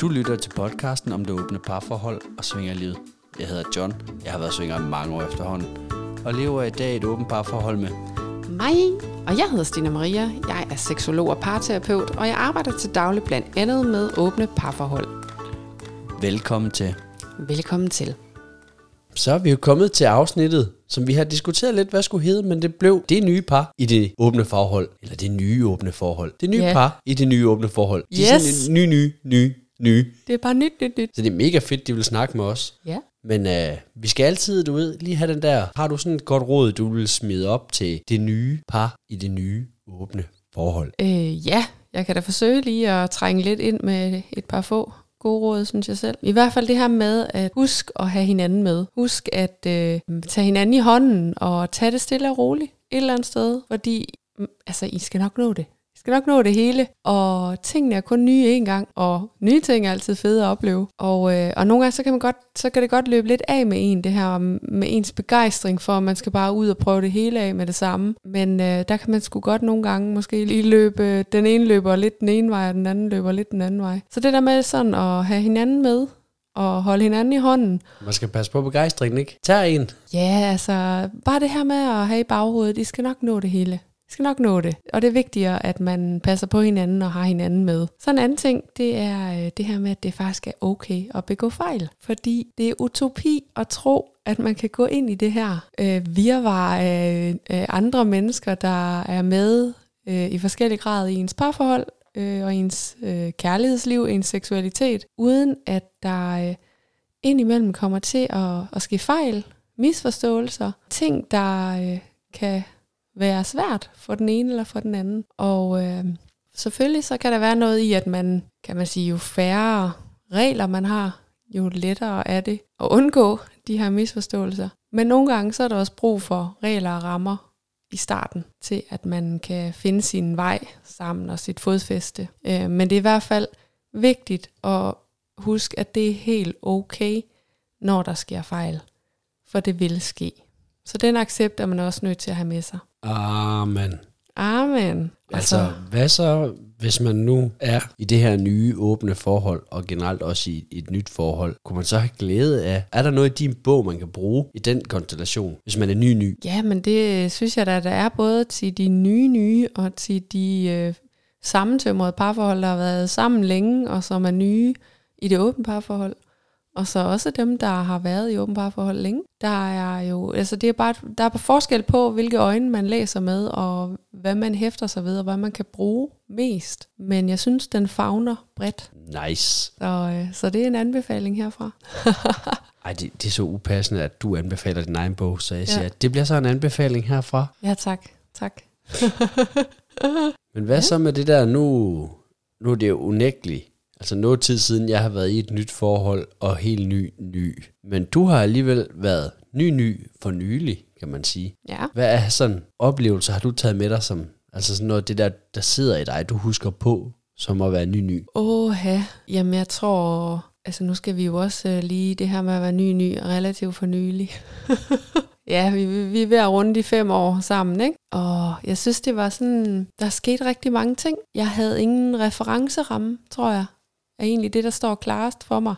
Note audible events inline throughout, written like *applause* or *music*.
Du lytter til podcasten om det åbne parforhold og svingerlivet. Jeg hedder John. Jeg har været svinger i mange år efterhånden. Og lever i dag et åbent parforhold med mig, og jeg hedder Stina Maria. Jeg er seksolog og parterapeut, og jeg arbejder til daglig blandt andet med åbne parforhold. Velkommen til. Velkommen til. Så er vi jo kommet til afsnittet, som vi har diskuteret lidt, hvad skulle hedde, men det blev det nye par i det åbne forhold. Eller det nye åbne forhold. Det nye Ja. par i det nye åbne forhold. De er Yes. sådan en ny, ny, ny, ny. Det er bare nyt, nyt, nyt. Så det er mega fedt, de vil snakke med os. Ja. Men øh, vi skal altid, du ved, lige have den der, har du sådan et godt råd, du vil smide op til det nye par i det nye åbne forhold? Øh, ja, jeg kan da forsøge lige at trænge lidt ind med et par få gode råd, synes jeg selv. I hvert fald det her med at husk at have hinanden med. Husk at øh, tage hinanden i hånden og tage det stille og roligt et eller andet sted, fordi mm, altså, I skal nok nå det. Skal nok nå det hele, og tingene er kun nye en gang, og nye ting er altid fede at opleve. Og, øh, og nogle gange, så kan, man godt, så kan det godt løbe lidt af med en, det her med ens begejstring for, at man skal bare ud og prøve det hele af med det samme. Men øh, der kan man sgu godt nogle gange måske lige løbe, den ene løber lidt den ene vej, og den anden løber lidt den anden vej. Så det der med sådan at have hinanden med, og holde hinanden i hånden, Man skal passe på begejstringen, ikke? Tag en. Ja, altså bare det her med at have i baghovedet, I skal nok nå det hele. Skal nok nå det. Og det er vigtigere, at man passer på hinanden og har hinanden med. Så en anden ting, det er øh, det her med, at det faktisk er okay at begå fejl. Fordi det er utopi at tro, at man kan gå ind i det her øh, virvar af øh, andre mennesker, der er med øh, i forskellig grad i ens parforhold øh, og ens øh, kærlighedsliv, ens seksualitet, uden at der øh, indimellem kommer til at, at ske fejl, misforståelser, ting, der øh, kan være svært for den ene eller for den anden. Og øh, selvfølgelig så kan der være noget i, at man, kan man sige, jo færre regler man har, jo lettere er det at undgå de her misforståelser. Men nogle gange så er der også brug for regler og rammer i starten, til at man kan finde sin vej sammen og sit fodfæste. Øh, men det er i hvert fald vigtigt at huske, at det er helt okay, når der sker fejl. For det vil ske. Så den accept er man også nødt til at have med sig. Amen. Amen. Altså, hvad så, hvis man nu er i det her nye åbne forhold, og generelt også i et nyt forhold, kunne man så have glæde af, er der noget i din bog, man kan bruge i den konstellation, hvis man er ny-ny? Ja, men det synes jeg da, der er både til de nye nye, og til de øh, sammentømrede parforhold, der har været sammen længe, og som er nye i det åbne parforhold. Og så også dem, der har været i åbent parforhold længe. Der er jo, altså det er bare, der er på forskel på, hvilke øjne man læser med, og hvad man hæfter sig ved, og hvad man kan bruge mest. Men jeg synes, den fagner bredt. Nice. Så, øh, så det er en anbefaling herfra. *laughs* Ej, det, det er så upassende, at du anbefaler din egen bog, så jeg Ja. siger, at det bliver så en anbefaling herfra. Ja, tak. Tak. *laughs* Men hvad ja. så med det der, nu, nu er det jo unægteligt, altså noget tid siden, jeg har været i et nyt forhold, og helt ny, ny. Men du har alligevel været ny, ny for nylig, kan man sige. Ja. Hvad er sådan oplevelser, har du taget med dig som, altså sådan noget, det der, der sidder i dig, du husker på, som at være ny, ny? Åh, jamen jeg tror, altså nu skal vi jo også øh, lige det her med at være ny, ny, relativt for nylig. *laughs* ja, vi, vi, vi er ved at runde de fem år sammen, ikke? Og jeg synes, det var sådan, der skete rigtig mange ting. Jeg havde ingen referenceramme, tror jeg, er egentlig det, der står klarest for mig.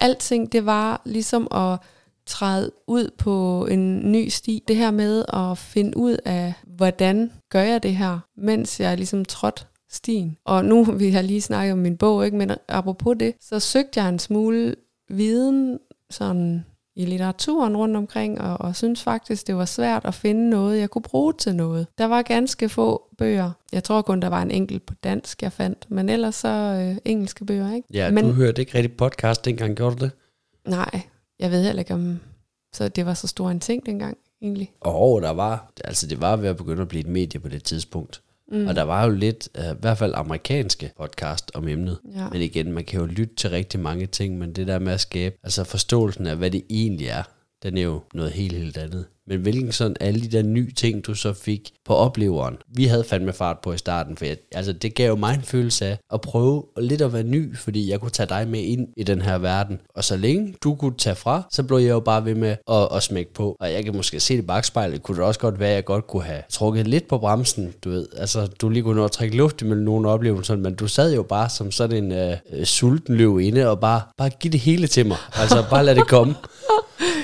Alting, det var ligesom at træde ud på en ny sti. Det her med at finde ud af, hvordan gør jeg det her, mens jeg ligesom trådt stien. Og nu *laughs* vi har lige snakket om min bog, ikke? men apropos det, så søgte jeg en smule viden sådan i litteraturen rundt omkring, og, og synes faktisk, det var svært at finde noget, jeg kunne bruge til noget. Der var ganske få bøger. Jeg tror kun, der var en enkelt på dansk, jeg fandt, men ellers så øh, engelske bøger, ikke? Ja, men, du hørte ikke rigtig podcast dengang, gjorde du det? Nej, jeg ved heller ikke, om så det var så stor en ting dengang, egentlig. Og der var, altså det var ved at begynde at blive et medie på det tidspunkt. Mm. Og der var jo lidt, uh, i hvert fald amerikanske podcast om emnet. Ja. Men igen, man kan jo lytte til rigtig mange ting, men det der med at skabe, altså forståelsen af, hvad det egentlig er, den er jo noget helt, helt andet. Men hvilken sådan alle de der nye ting, du så fik på opleveren. Vi havde fandme fart på i starten, for jeg, altså, det gav jo mig en følelse af at prøve lidt at være ny, fordi jeg kunne tage dig med ind i den her verden. Og så længe du kunne tage fra, så blev jeg jo bare ved med at, at smække på. Og jeg kan måske se det i bagspejlet, kunne det også godt være, at jeg godt kunne have trukket lidt på bremsen, du ved. Altså, du lige kunne nå at trække luft imellem nogle oplevelser, men du sad jo bare som sådan en øh, sulten løv inde og bare, bare give det hele til mig. Altså, bare lad det komme. *laughs*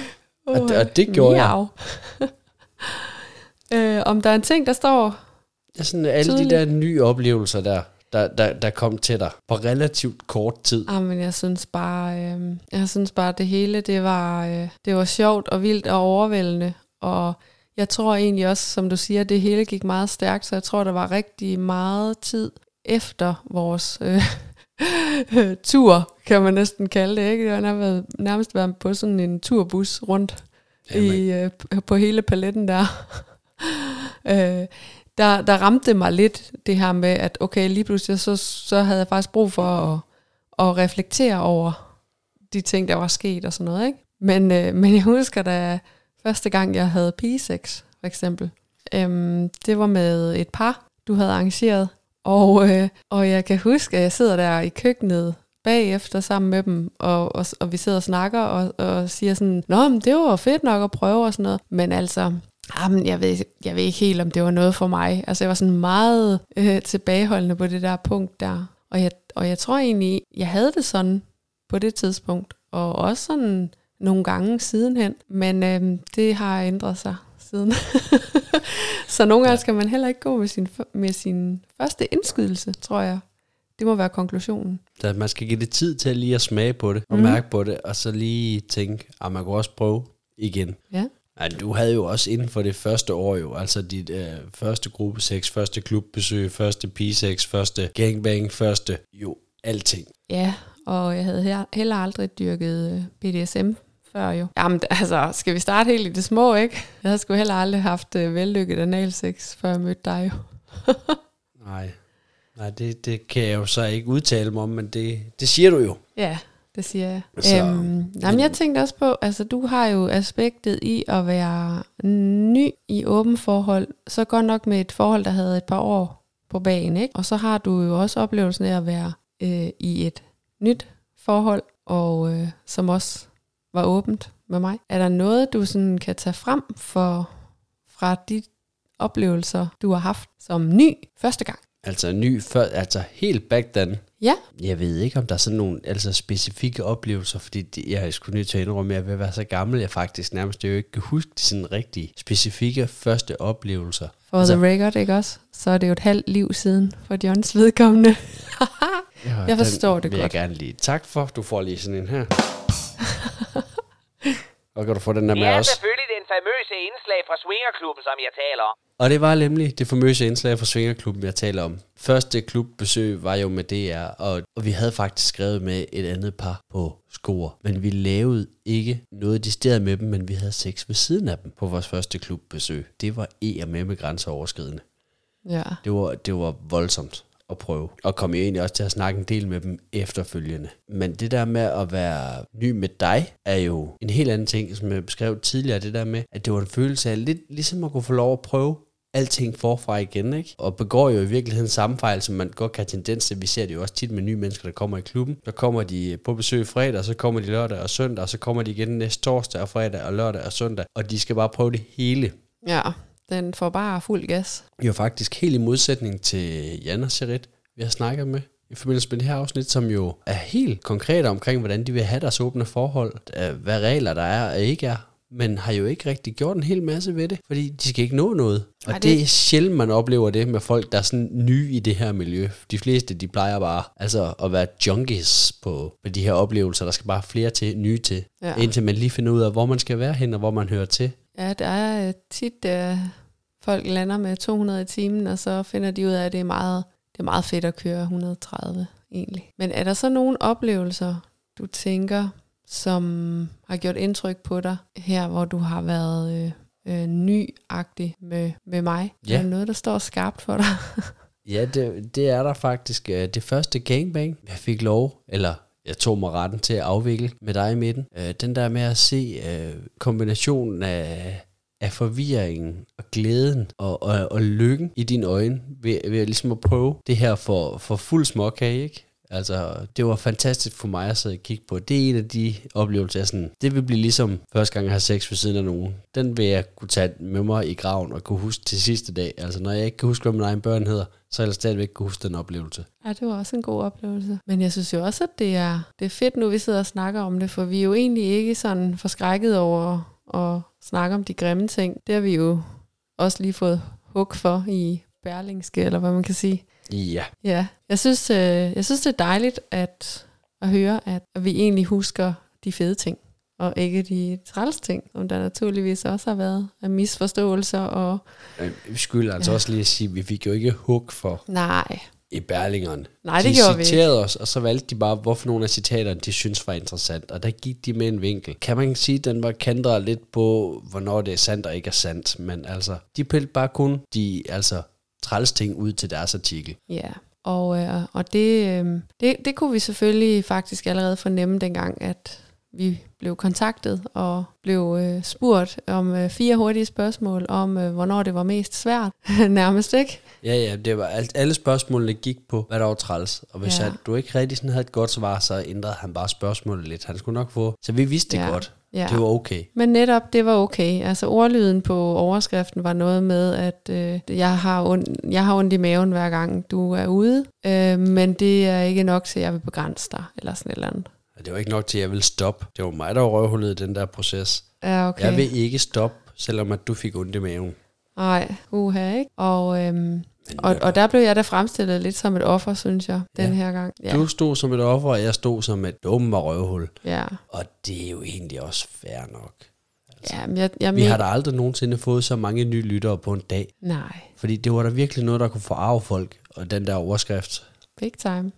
Og, det, og det gjorde jeg. *laughs* øh, om der er en ting, der står... Er sådan alle tydeligt. de der nye oplevelser der, der, der, der kom til dig på relativt kort tid. Ah, men jeg synes bare, øh, jeg synes bare, det hele, det var, øh, det var sjovt og vildt og overvældende. Og jeg tror egentlig også, som du siger, det hele gik meget stærkt, så jeg tror, der var rigtig meget tid efter vores øh, *laughs* tur, kan man næsten kalde det. Ikke? Jeg har været, nærmest været på sådan en turbus rundt i, øh, på hele paletten der. *laughs* øh, der. Der ramte det mig lidt, det her med, at okay, lige pludselig så, så havde jeg faktisk brug for at, at reflektere over de ting, der var sket og sådan noget. Ikke? Men, øh, *laughs* men jeg husker da første gang, jeg havde pigesex, for eksempel. Øhm, det var med et par, du havde arrangeret. Og, øh, og jeg kan huske, at jeg sidder der i køkkenet bagefter sammen med dem, og, og, og vi sidder og snakker og, og siger sådan, Nå, men det var fedt nok at prøve og sådan noget. Men altså, ah, jamen, jeg, ved, jeg ved ikke helt, om det var noget for mig. Altså, jeg var sådan meget øh, tilbageholdende på det der punkt der. Og jeg, og jeg tror egentlig, jeg havde det sådan på det tidspunkt, og også sådan nogle gange sidenhen. Men øh, det har ændret sig siden. *laughs* så nogle gange skal man heller ikke gå med sin, med sin første indskydelse, tror jeg. Det må være konklusionen. Så man skal give det tid til lige at smage på det, og mm. mærke på det, og så lige tænke, at ah, man kunne også prøve igen. Ja. Ja, du havde jo også inden for det første år jo, altså dit øh, første gruppe 6, første klubbesøg, første P6, første gangbang, første, jo, alting. Ja, og jeg havde heller aldrig dyrket øh, BDSM før jo. Jamen, altså, skal vi starte helt i det små, ikke? Jeg havde sgu heller aldrig haft uh, vellykket analsex, før jeg mødte dig jo. *laughs* Nej, Nej det, det kan jeg jo så ikke udtale mig om, men det, det siger du jo. Ja, det siger jeg. Så, øhm, jamen, jeg tænkte også på, altså du har jo aspektet i at være ny i åben forhold, så godt nok med et forhold, der havde et par år på bagen, ikke? Og så har du jo også oplevelsen af at være øh, i et nyt forhold, og øh, som også var åbent med mig. Er der noget, du sådan kan tage frem for, fra de oplevelser, du har haft som ny første gang? Altså ny, før, altså helt back then. Ja. Jeg ved ikke, om der er sådan nogle altså specifikke oplevelser, fordi det, jeg er sgu nødt til at indrømme, at jeg vil være så gammel, jeg faktisk nærmest jo ikke kan huske de sådan rigtig specifikke første oplevelser. For altså, the record, ikke også? Så er det jo et halvt liv siden for Johns vedkommende. jeg forstår den det godt. jeg gerne lige tak for. Du får lige sådan en her. *laughs* Og kan du få den der med? Det er selvfølgelig den famøse indslag fra Swingerklubben, som jeg taler om. Og det var nemlig det famøse indslag fra Svingerklubben, jeg taler om. Første klubbesøg var jo med DR, og, og vi havde faktisk skrevet med et andet par på skor. Men vi lavede ikke noget decideret med dem, men vi havde sex ved siden af dem på vores første klubbesøg. Det var e med med grænseoverskridende. Ja. Det var, det var voldsomt at prøve. Og kom jo egentlig også til at snakke en del med dem efterfølgende. Men det der med at være ny med dig, er jo en helt anden ting, som jeg beskrev tidligere. Det der med, at det var en følelse af lidt ligesom at kunne få lov at prøve alting forfra igen, ikke? Og begår jo i virkeligheden samme fejl, som man godt kan have tendens til. Vi ser det jo også tit med nye mennesker, der kommer i klubben. Så kommer de på besøg fredag, så kommer de lørdag og søndag, og så kommer de igen næste torsdag og fredag og lørdag og søndag, og de skal bare prøve det hele. Ja, den får bare fuld gas. Jo faktisk helt i modsætning til Jan og Sherit, vi har snakket med i forbindelse med det her afsnit, som jo er helt konkret omkring, hvordan de vil have deres åbne forhold, hvad regler der er og ikke er, men har jo ikke rigtig gjort en hel masse ved det, fordi de skal ikke nå noget. Og Ej, det... det er sjældent, man oplever det med folk, der er sådan nye i det her miljø. De fleste, de plejer bare altså, at være junkies på, på de her oplevelser. Der skal bare flere til, nye til, ja. indtil man lige finder ud af, hvor man skal være hen, og hvor man hører til. Ja, der er øh, tit, øh, folk lander med 200 i timen, og så finder de ud af, at det er meget, det er meget fedt at køre 130 egentlig. Men er der så nogle oplevelser, du tænker, som har gjort indtryk på dig her, hvor du har været øh, øh, nyagtig med, med mig? Ja. Er der noget, der står skarpt for dig? *laughs* ja, det, det er der faktisk. Øh, det første gangbang, jeg fik lov, eller jeg tog mig retten til at afvikle med dig i midten. Øh, den der med at se øh, kombinationen af, af forvirringen og glæden og, og, og lykken i dine øjne ved, ved ligesom at prøve det her for, for fuld småkage, ikke? Altså, det var fantastisk for mig at sidde og kigge på. Det er en af de oplevelser, jeg sådan, det vil blive ligesom første gang, jeg har sex ved siden af nogen. Den vil jeg kunne tage med mig i graven og kunne huske til sidste dag. Altså, når jeg ikke kan huske, hvad min egen børn hedder, så er jeg stadigvæk kunne huske den oplevelse. Ja, det var også en god oplevelse. Men jeg synes jo også, at det er, det er fedt nu, vi sidder og snakker om det, for vi er jo egentlig ikke sådan forskrækket over at snakke om de grimme ting. Det har vi jo også lige fået hug for i Berlingske, eller hvad man kan sige. Ja. Ja, jeg synes, øh, jeg synes det er dejligt at, at høre, at vi egentlig husker de fede ting, og ikke de træls ting, som der naturligvis også har været af misforståelser. Og, Men vi skylder altså ja. også lige at sige, at vi fik jo ikke hug for nej, i Berlingeren. Nej, det de gjorde vi citerede os, og så valgte de bare, hvorfor nogle af citaterne, de synes var interessant. Og der gik de med en vinkel. Kan man sige, at den var kendret lidt på, hvornår det er sandt og ikke er sandt. Men altså, de pillede bare kun de altså, træls ting ud til deres artikel. Ja, og, øh, og det, øh, det, det kunne vi selvfølgelig faktisk allerede fornemme dengang, at vi blev kontaktet og blev øh, spurgt om øh, fire hurtige spørgsmål om, øh, hvornår det var mest svært. *laughs* Nærmest ikke? Ja, ja, det var alt, alle spørgsmålene gik på, hvad der var træls. Og hvis Ja. at du ikke rigtig sådan havde et godt svar, så ændrede han bare spørgsmålet lidt. Han skulle nok få... Så vi vidste det Ja. godt. Ja. Det var okay. Men netop, det var okay. Altså ordlyden på overskriften var noget med, at øh, jeg, har ondt, jeg har ondt i maven hver gang du er ude, øh, men det er ikke nok til, at jeg vil begrænse dig, eller sådan et eller andet. Det var ikke nok til, at jeg ville stoppe. Det var mig, der var røvhullet i den der proces. Ja. Okay. Jeg vil ikke stoppe, selvom at du fik ondt i maven. Nej, uha, ikke? Og, øhm, og, og der blev jeg da fremstillet lidt som et offer, synes jeg, den Ja. her gang. Ja, Du stod som et offer, og jeg stod som et dumme røvhul. ja. Og det er jo egentlig også fair nok. ja men jeg, jeg Vi men, har da aldrig nogensinde fået så mange nye lyttere på en dag. Nej, Fordi det var da virkelig noget, der kunne forarve folk. Og den der overskrift. big time.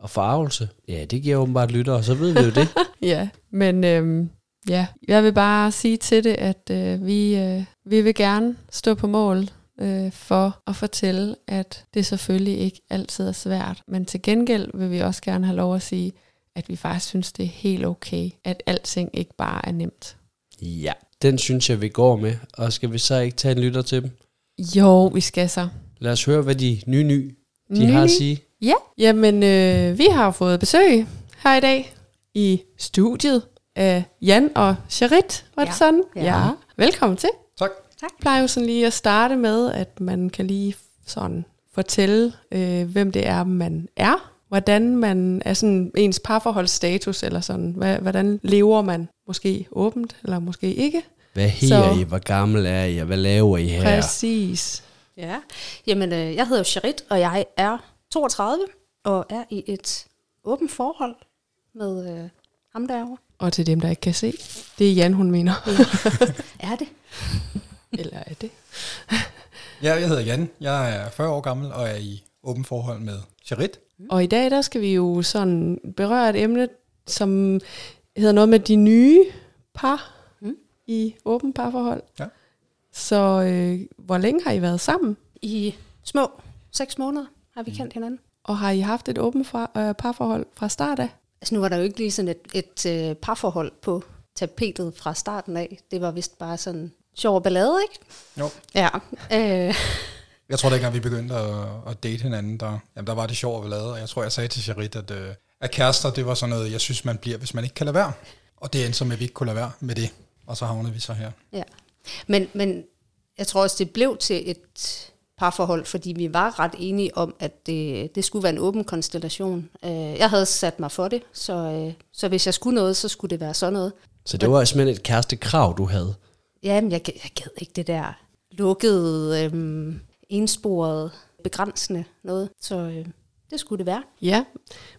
Og forarvelse, ja, det giver åbenbart lyttere, så ved vi jo det. *laughs* Ja, men øhm, ja, jeg vil bare sige til det, at øh, vi, øh, vi vil gerne stå på mål øh, for at fortælle, at det selvfølgelig ikke altid er svært. Men til gengæld vil vi også gerne have lov at sige, at vi faktisk synes, det er helt okay, at alting ikke bare er nemt. Ja, den synes jeg, vi går med. Og skal vi så ikke tage en lytter til dem? Jo, vi skal så. Lad os høre, hvad de nye ny, de Ny, har at sige. Ja, jamen øh, vi har fået besøg her i dag i studiet af Jan og Charit, var det Ja. sådan? Ja. ja. Velkommen til. Tak. Jeg plejer jo sådan lige at starte med, at man kan lige sådan fortælle, øh, hvem det er, man er. Hvordan man er sådan ens parforholdsstatus, eller sådan. Hvordan lever man? Måske åbent, eller måske ikke. Hvad Så- I? Hvor gammel er I? Hvad laver I her? Præcis. Ja, jamen øh, jeg hedder Charit, og jeg er 32 og er i et åbent forhold med øh, ham derovre. Og til dem, der ikke kan se, det er Jan, hun mener. *laughs* Er det? eller er det? *laughs* Ja, jeg hedder Jan. Jeg er 40 år gammel og er i åben forhold med Charit. Og i dag, der skal vi jo sådan berøre et emne, som hedder noget med de nye par Mm. i åben parforhold. Ja. Så øh, hvor længe har I været sammen? I små seks måneder har vi kendt hinanden. Og har I haft et åbent fra, øh, parforhold fra start af? Altså nu var der jo ikke lige sådan et, et øh, parforhold på tapetet fra starten af. Det var vist bare sådan sjov og ballade, ikke? Jo. Ja. Øh, Jeg tror, dengang vi begyndte at, at date hinanden, der, jamen, der var det sjovt at lade, og jeg tror, jeg sagde til Charit, at, øh, at kærester, det var sådan noget, jeg synes, man bliver, hvis man ikke kan lade være. Og det endte så med, at vi ikke kunne lade være med det. Og så havnede vi så her. Ja. Men, men jeg tror også, det blev til et parforhold, fordi vi var ret enige om, at det, det skulle være en åben konstellation. Øh, Jeg havde sat mig for det, så, øh, så hvis jeg skulle noget, så skulle det være sådan noget. Så det var simpelthen et kærestekrav, du havde. Jamen, jeg, jeg gad ikke det der lukkede, øhm, ensporede, begrænsende noget. Så øh, det skulle det være. Ja.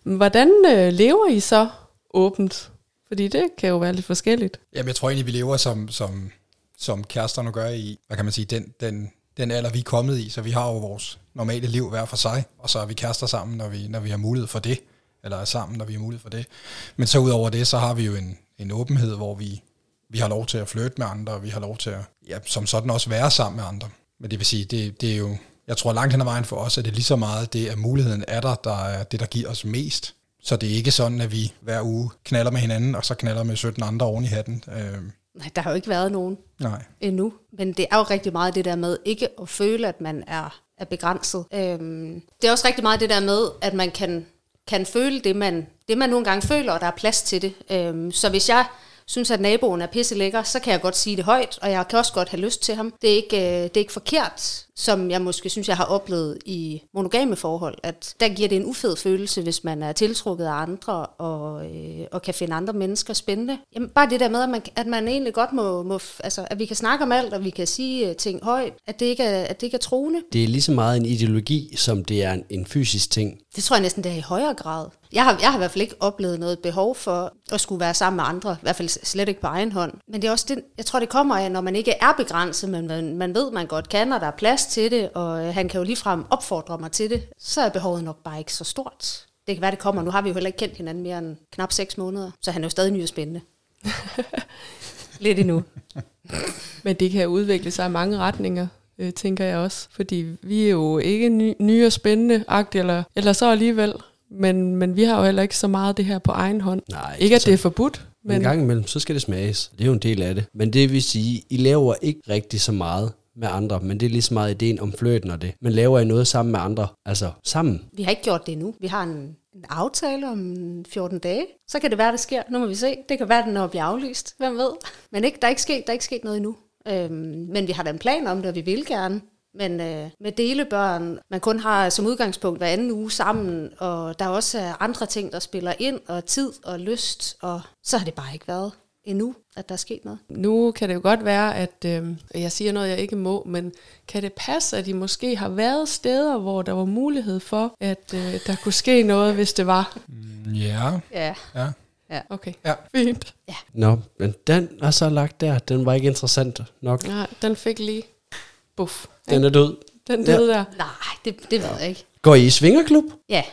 Men Hvordan øh, lever I så åbent? Fordi det kan jo være lidt forskelligt. Jamen, jeg tror egentlig, vi lever som, som, som kærester nu gør i, hvad kan man sige, den, den, den alder, vi er kommet i. Så vi har jo vores normale liv hver for sig, og så er vi kærester sammen, når vi, når vi har mulighed for det, eller er sammen, når vi har mulighed for det. Men så ud over det, så har vi jo en, en åbenhed, hvor vi, vi har lov til at flytte med andre, og vi har lov til at, ja, som sådan også være sammen med andre. Men det vil sige, det, det er jo, jeg tror langt hen ad vejen for os, at det er lige så meget det, at muligheden er der, der er det, der giver os mest. så det er ikke sådan, at vi hver uge knaller med hinanden, og så knaller med 17 andre oven i hatten. Øh, Nej, der har jo ikke været nogen nej. endnu. Men det er jo rigtig meget det der med ikke at føle, at man er, er begrænset. Øhm, det er også rigtig meget det der med, at man kan, kan føle det man, det, man nogle gange føler, og der er plads til det. Øhm, så hvis jeg synes, at naboen er pisse lækker, så kan jeg godt sige det højt, og jeg kan også godt have lyst til ham. Det er ikke, øh, det er ikke forkert, som jeg måske synes, jeg har oplevet i monogame forhold, at der giver det en ufed følelse, hvis man er tiltrukket af andre og, øh, og kan finde andre mennesker spændende. Jamen, bare det der med, at man, at man egentlig godt må, må, altså, at vi kan snakke om alt, og vi kan sige øh, ting højt, at det ikke er, at det ikke er troende. Det er lige så meget en ideologi, som det er en, en fysisk ting. Det tror jeg næsten, det er i højere grad. Jeg har, jeg har i hvert fald ikke oplevet noget behov for at skulle være sammen med andre, i hvert fald slet ikke på egen hånd. Men det er også det, jeg tror, det kommer af, når man ikke er begrænset, men man, man ved, man godt kan, og der er plads til det, og øh, han kan jo ligefrem opfordre mig til det, så er behovet nok bare ikke så stort. Det kan være, det kommer. Nu har vi jo heller ikke kendt hinanden mere end knap seks måneder, så han er jo stadig ny og spændende. *laughs* Lidt endnu. *laughs* Men det kan udvikle sig i mange retninger, øh, tænker jeg også. Fordi vi er jo ikke ny, nye og spændende agtige, eller, eller så alligevel. Men, men vi har jo heller ikke så meget det her på egen hånd. Nej, ikke at så- det er forbudt, Men en gang imellem, så skal det smages. Det er jo en del af det. Men det vil sige, I laver ikke rigtig så meget med andre, men det er lige så meget ideen om fløten og det. Men laver I noget sammen med andre? Altså sammen? Vi har ikke gjort det endnu. Vi har en, en aftale om 14 dage. Så kan det være, det sker. Nu må vi se. Det kan være, den når bliver aflyst. Hvem ved? Men ikke, der, er ikke sket, der er ikke sket noget endnu. Øhm, men vi har da en plan om det, og vi vil gerne. Men øh, med delebørn, man kun har som udgangspunkt hver anden uge sammen, og der er også øh, andre ting, der spiller ind, og tid og lyst, og så har det bare ikke været endnu, at der er sket noget. nu kan det jo godt være, at øh, jeg siger noget, jeg ikke må, men kan det passe, at I måske har været steder, hvor der var mulighed for, at øh, der kunne ske noget, hvis det var? Ja, Ja, ja. Okay, Ja. fint. Nå, men den er så lagt der. Den var ikke interessant nok. Nej, den fik lige buff. Den er død. Den Ja. døde der. nej, det, det ved jeg ikke. Går I i svingerklub? Ja,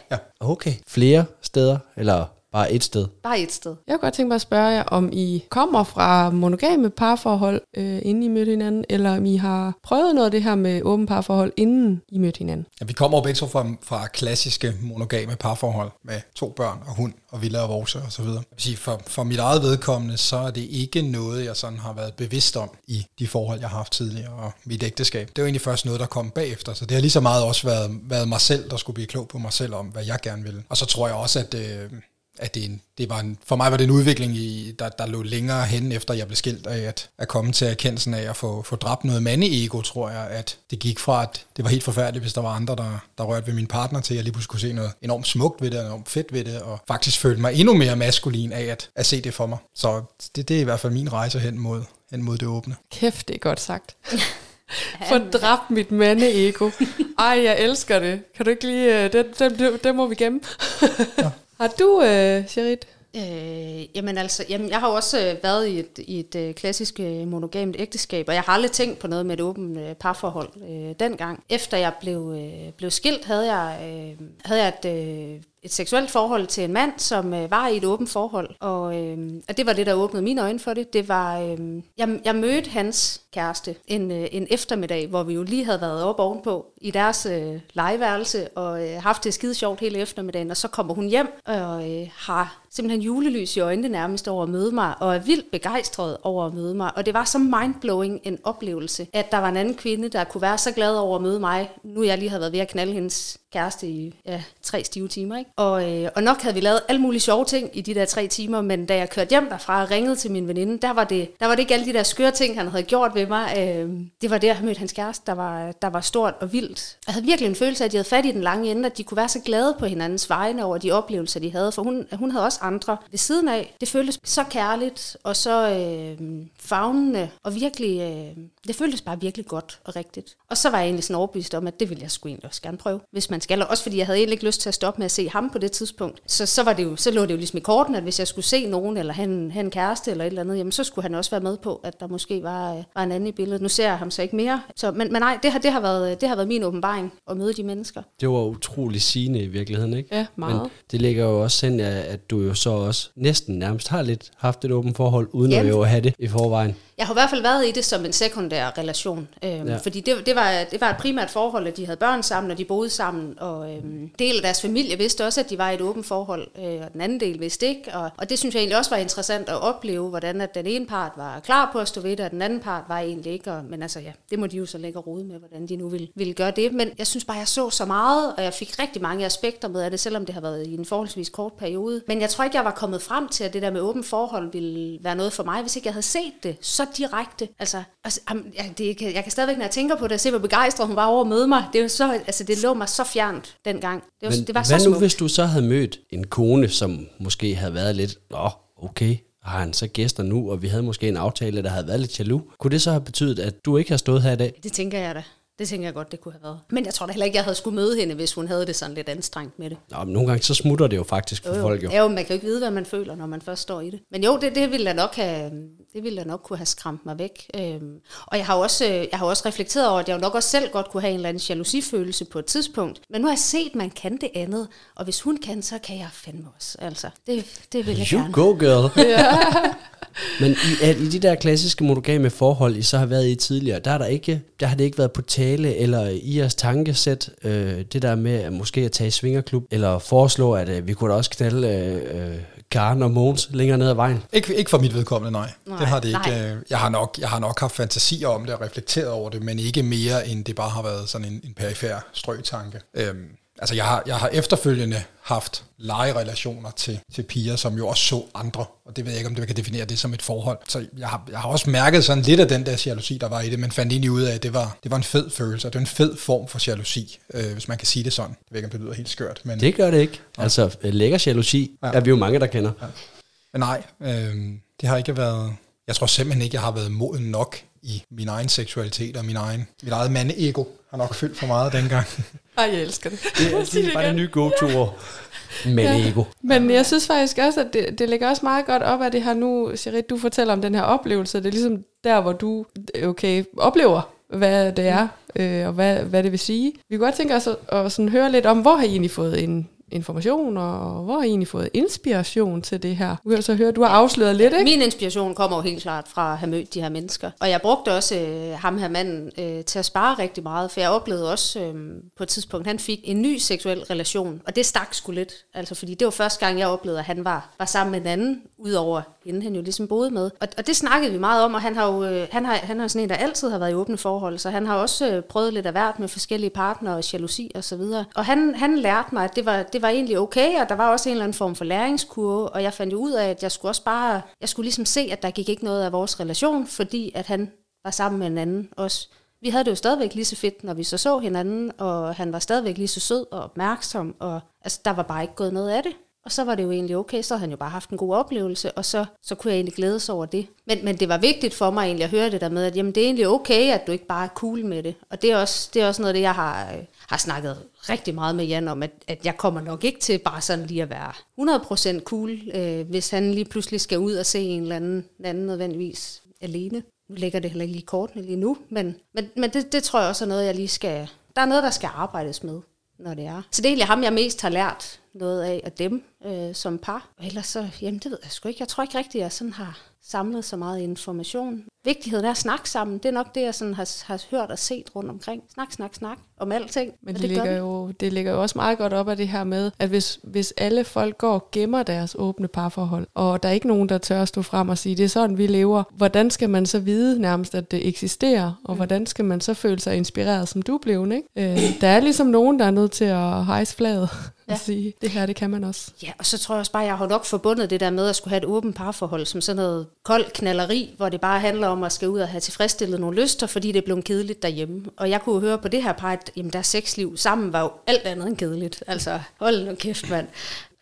Okay. Flere steder? Eller bare et sted? bare et sted. Jeg kunne godt tænke mig at spørge jer, om I kommer fra monogame parforhold, øh, inden I mødte hinanden, eller om I har prøvet noget af det her med åben parforhold, inden I mødte hinanden. Ja, vi kommer jo begge to fra, fra klassiske monogame parforhold med to børn og hund og villa og vorse og så videre. Jeg vil sige, for, for mit eget vedkommende, så er det ikke noget, jeg sådan har været bevidst om i de forhold, jeg har haft tidligere og mit ægteskab. Det er jo egentlig først noget, der kom bagefter, så det har lige så meget også været, været mig selv, der skulle blive klog på mig selv om, hvad jeg gerne ville. Og så tror jeg også, at... Øh, at det, en, det var en, for mig var det en udvikling, i, der, der lå længere hen, efter jeg blev skilt, af at, at komme til erkendelsen af at få, få dræbt noget mandeego, tror jeg, at det gik fra, at det var helt forfærdeligt, hvis der var andre, der, der rørte ved min partner, til at jeg lige pludselig kunne se noget enormt smukt ved det, og enormt fedt ved det, og faktisk følte mig endnu mere maskulin af at, at se det for mig. Så det, det er i hvert fald min rejse hen mod, hen mod det åbne. Kæft, det er godt sagt. *laughs* *laughs* Få dræbt mit mandeego. Ej, jeg elsker det. Kan du ikke lige... øh, Den, den, den, den må vi gemme. *laughs* Har du, øh, Sherit? Øh, jamen altså, jamen, jeg har jo også øh, været i et, i et øh, klassisk øh, monogamt ægteskab, og jeg har aldrig tænkt på noget med et åbent øh, parforhold øh, dengang. Efter jeg blev, øh, blev skilt, havde jeg, øh, havde jeg et, øh, et seksuelt forhold til en mand, som øh, var i et åbent forhold, og, øh, og det var det, der åbnede mine øjne for det. Det var, øh, jeg, jeg mødte hans kæreste en, øh, en eftermiddag, hvor vi jo lige havde været oppe ovenpå i deres øh, legeværelse, og øh, haft det skide sjovt hele eftermiddagen, og så kommer hun hjem og øh, har simpelthen julelys i øjnene nærmest over at møde mig, og er vildt begejstret over at møde mig. Og det var så mindblowing en oplevelse, at der var en anden kvinde, der kunne være så glad over at møde mig. Nu jeg lige havde været ved at knalde hendes kæreste i ja, tre stive timer. Ikke? Og, øh, og nok havde vi lavet alle mulige sjove ting i de der tre timer, men da jeg kørte hjem derfra og ringede til min veninde, der var det, der var det ikke alle de der skøre ting, han havde gjort ved mig. Øh, det var det, jeg mødte hans kæreste, der var, der var stort og vildt. Jeg havde virkelig en følelse af, at de havde fat i den lange ende, at de kunne være så glade på hinandens vegne over de oplevelser, de havde, for hun, hun havde også andre ved siden af. Det føltes så kærligt og så øh, fagnende og virkelig, øh, det føltes bare virkelig godt og rigtigt. Og så var jeg egentlig sådan overbevist om, at det ville jeg sgu egentlig også gerne prøve, hvis man skal. Og også fordi jeg havde egentlig ikke lyst til at stoppe med at se ham på det tidspunkt. Så, så, var det jo, så lå det jo ligesom i korten, at hvis jeg skulle se nogen, eller have en kæreste eller et eller andet, jamen så skulle han også være med på, at der måske var, øh, var en anden i billedet. Nu ser jeg ham så ikke mere. Så, men, men nej, det har, det, har været, det har været min åbenbaring at møde de mennesker. Det var utrolig sigende i virkeligheden, ikke? Ja, meget. Men det ligger jo også ind, at du jo så også næsten nærmest har lidt haft et åbent forhold, uden Jamen. at jo have det i forvejen. Jeg har i hvert fald været i det som en sekundær relation, øhm, Ja. fordi det, det, var, det var et primært forhold, at de havde børn sammen, og de boede sammen, og øhm, del af deres familie vidste også, at de var i et åbent forhold, øh, og den anden del vidste ikke, og, og det synes jeg egentlig også var interessant at opleve, hvordan at den ene part var klar på at stå ved det, og den anden part var egentlig ikke, og, men altså ja, det må de jo så lægge rode med, hvordan de nu ville, ville gøre det, men jeg synes bare, jeg så så meget, og jeg fik rigtig mange aspekter med af det, selvom det har været i en forholdsvis kort periode, men jeg tror ikke, jeg var kommet frem til, at det der med åbent forhold ville være noget for mig, hvis ikke jeg havde set det så direkte. Altså, altså ja, det, kan, jeg kan stadigvæk, når jeg tænker på det, se hvor begejstret hun var over at møde mig. Det, er jo så, altså, det lå mig så fjernt dengang. Det, var, Men det var hvad så nu, smukt. hvis du så havde mødt en kone, som måske havde været lidt, åh, okay, har han så gæster nu, og vi havde måske en aftale, der havde været lidt jaloux. Kunne det så have betydet, at du ikke har stået her i dag? Det tænker jeg da. Det tænker jeg godt, det kunne have været. Men jeg tror da heller ikke, jeg havde skulle møde hende, hvis hun havde det sådan lidt anstrengt med det. Nå, men nogle gange så smutter det jo faktisk for folk jo. Ja, jo, man kan jo ikke vide, hvad man føler, når man først står i det. Men jo, det, det ville jeg nok have, det ville jeg nok kunne have skræmt mig væk. Øhm, og jeg har, også, øh, jeg har også reflekteret over, at jeg jo nok også selv godt kunne have en eller anden jalousifølelse på et tidspunkt. Men nu har jeg set, at man kan det andet. Og hvis hun kan, så kan jeg fandme også. Altså, det, det vil jeg You gerne. go, girl. *laughs* *laughs* Men i, at i de der klassiske monogame forhold, I så har været i tidligere, der, er der, ikke, der har det ikke været på tale, eller i jeres tankesæt, øh, det der med at måske at tage i svingerklub, eller foreslå, at øh, vi kunne da også knalde øh, øh, Karen og Måns længere ned ad vejen. Ikke, ikke for mit vedkommende, nej. nej det har det ikke. nej. øh, Jeg har, nok, jeg har nok haft fantasier om det og reflekteret over det, men ikke mere, end det bare har været sådan en, en perifær strøtanke. Øhm, altså, jeg har, jeg har efterfølgende haft legerelationer til, til piger, som jo også så andre, og det ved jeg ikke, om det kan definere det som et forhold. Så jeg har, jeg har også mærket sådan lidt af den der jalousi, der var i det, men fandt egentlig ud af, at det var, det var en fed følelse, og det var en fed form for jalousi, øh, hvis man kan sige det sådan. Jeg ved ikke, om det lyder helt skørt, men... Det gør det ikke. Altså, øh, lækker jalousi ja. er vi jo mange, der kender. Ja. Men nej, øh, det har ikke været... Jeg tror simpelthen ikke, jeg har været moden nok i min egen seksualitet og min egen, mit eget mandeego har nok fyldt for meget dengang. *laughs* Ej, jeg elsker det. Det er, det er bare det nye go-to-ord. Men ja. ego. Men jeg synes faktisk også, at det, det ligger også meget godt op af det her nu, Shirit, du fortæller om den her oplevelse. Det er ligesom der, hvor du okay, oplever, hvad det er, øh, og hvad, hvad det vil sige. Vi kunne godt tænke os at, at sådan høre lidt om, hvor har I egentlig fået en information, og hvor har I egentlig fået inspiration til det her? Du kan så høre, du har afsløret lidt, ikke? Min inspiration kommer jo helt klart fra at have mødt de her mennesker. Og jeg brugte også øh, ham her manden øh, til at spare rigtig meget, for jeg oplevede også øh, på et tidspunkt, han fik en ny seksuel relation, og det stak sgu lidt. Altså, fordi det var første gang, jeg oplevede, at han var, var sammen med en anden, udover hende, han jo ligesom boede med. Og, og det snakkede vi meget om, og han har jo øh, han har, han har sådan en, der altid har været i åbne forhold, så han har også øh, prøvet lidt af hvert med forskellige partnere og jalousi og så videre. Og han, han lærte mig, at det var, det var egentlig okay, og der var også en eller anden form for læringskurve, og jeg fandt jo ud af, at jeg skulle også bare, jeg skulle ligesom se, at der gik ikke noget af vores relation, fordi at han var sammen med en anden også. Vi havde det jo stadigvæk lige så fedt, når vi så så hinanden, og han var stadigvæk lige så sød og opmærksom, og altså, der var bare ikke gået noget af det. Og så var det jo egentlig okay, så havde han jo bare haft en god oplevelse, og så, så kunne jeg egentlig glæde over det. Men, men det var vigtigt for mig egentlig at høre det der med, at jamen, det er egentlig okay, at du ikke bare er cool med det. Og det er også, det er også noget af det, jeg har, øh, har snakket rigtig meget med Jan om, at, at jeg kommer nok ikke til bare sådan lige at være 100% cool, øh, hvis han lige pludselig skal ud og se en eller anden, en anden nødvendigvis alene. Nu ligger det heller ikke lige kortene lige nu, men, men, men det, det tror jeg også er noget, jeg lige skal... Der er noget, der skal arbejdes med, når det er. Så det er egentlig ham, jeg mest har lært noget af, og dem øh, som par. Og ellers så, jamen det ved jeg sgu ikke. Jeg tror ikke rigtigt, at jeg sådan har samlet så meget information. Vigtigheden er at snakke sammen. Det er nok det, jeg sådan har, har hørt og set rundt omkring. Snak, snak, snak om alting. Men det, det, ligger jo, det ligger jo også meget godt op af det her med, at hvis, hvis alle folk går og gemmer deres åbne parforhold, og der er ikke nogen, der tør at stå frem og sige, det er sådan, vi lever, hvordan skal man så vide nærmest, at det eksisterer, og Mm. hvordan skal man så føle sig inspireret, som du blev, ikke? Øh, der er ligesom nogen, der er nødt til at hejse flaget Ja. og sige, det her, det kan man også. Ja, og så tror jeg også bare, jeg har nok forbundet det der med at skulle have et åbent parforhold som sådan noget kold knalleri, hvor det bare handler om at skal ud og have tilfredsstillet nogle lyster, fordi det blevet kedeligt derhjemme. Og jeg kunne jo høre på det her par, at jamen, deres sexliv sammen var jo alt andet end kedeligt. Altså, hold nu kæft, mand.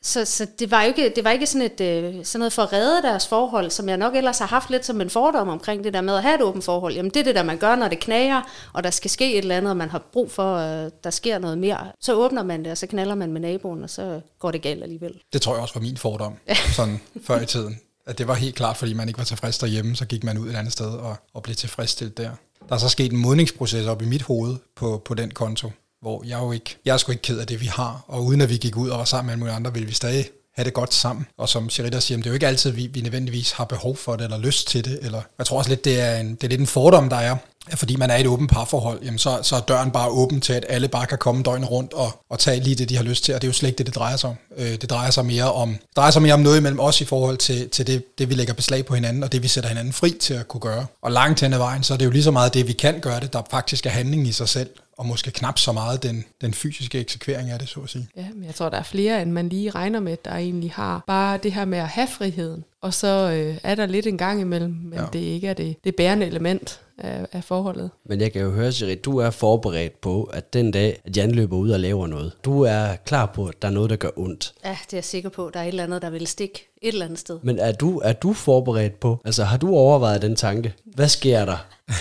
Så, så det var jo ikke, det var ikke sådan, et, øh, sådan noget for at redde deres forhold, som jeg nok ellers har haft lidt som en fordom omkring det der med at have et åbent forhold. Jamen det er det der, man gør, når det knager, og der skal ske et eller andet, og man har brug for, at der sker noget mere. Så åbner man det, og så knaller man med naboen, og så går det galt alligevel. Det tror jeg også var min fordom, *laughs* sådan før i tiden. At det var helt klart, fordi man ikke var tilfreds derhjemme, så gik man ud et andet sted og, og blev tilfredsstillet der. Der er så sket en modningsproces op i mit hoved på, på den konto, hvor jeg jo ikke, jeg er sgu ikke ked af det, vi har. Og uden at vi gik ud og var sammen med alle mulige andre, ville vi stadig have det godt sammen. Og som Sherita siger, det er jo ikke altid, vi, vi nødvendigvis har behov for det, eller lyst til det. Eller, jeg tror også lidt, det er, en, det er lidt en fordom, der er at fordi man er i et åbent parforhold, jamen så, så er døren bare åben til, at alle bare kan komme døgnet rundt og, og tage lige det, de har lyst til, og det er jo slet ikke det, det drejer sig om. Øh, det drejer sig mere om, det drejer sig mere om noget imellem os i forhold til, til det, det, vi lægger beslag på hinanden, og det, vi sætter hinanden fri til at kunne gøre. Og langt hen ad vejen, så er det jo lige så meget det, vi kan gøre det, der faktisk er handling i sig selv, og måske knap så meget den, den fysiske eksekvering af det, så at sige. Ja, men jeg tror, der er flere, end man lige regner med, der egentlig har bare det her med at have friheden. Og så øh, er der lidt en gang imellem, men Ja. det ikke er det, det bærende element af, af forholdet. Men jeg kan jo høre, Siri, du er forberedt på, at den dag, at Jan løber ud og laver noget, du er klar på, at der er noget, der gør ondt. Ja, det er jeg sikker på. Der er et eller andet, der vil stikke et eller andet sted. Men er du, er du forberedt på? Altså, har du overvejet den tanke? Hvad sker der? *laughs*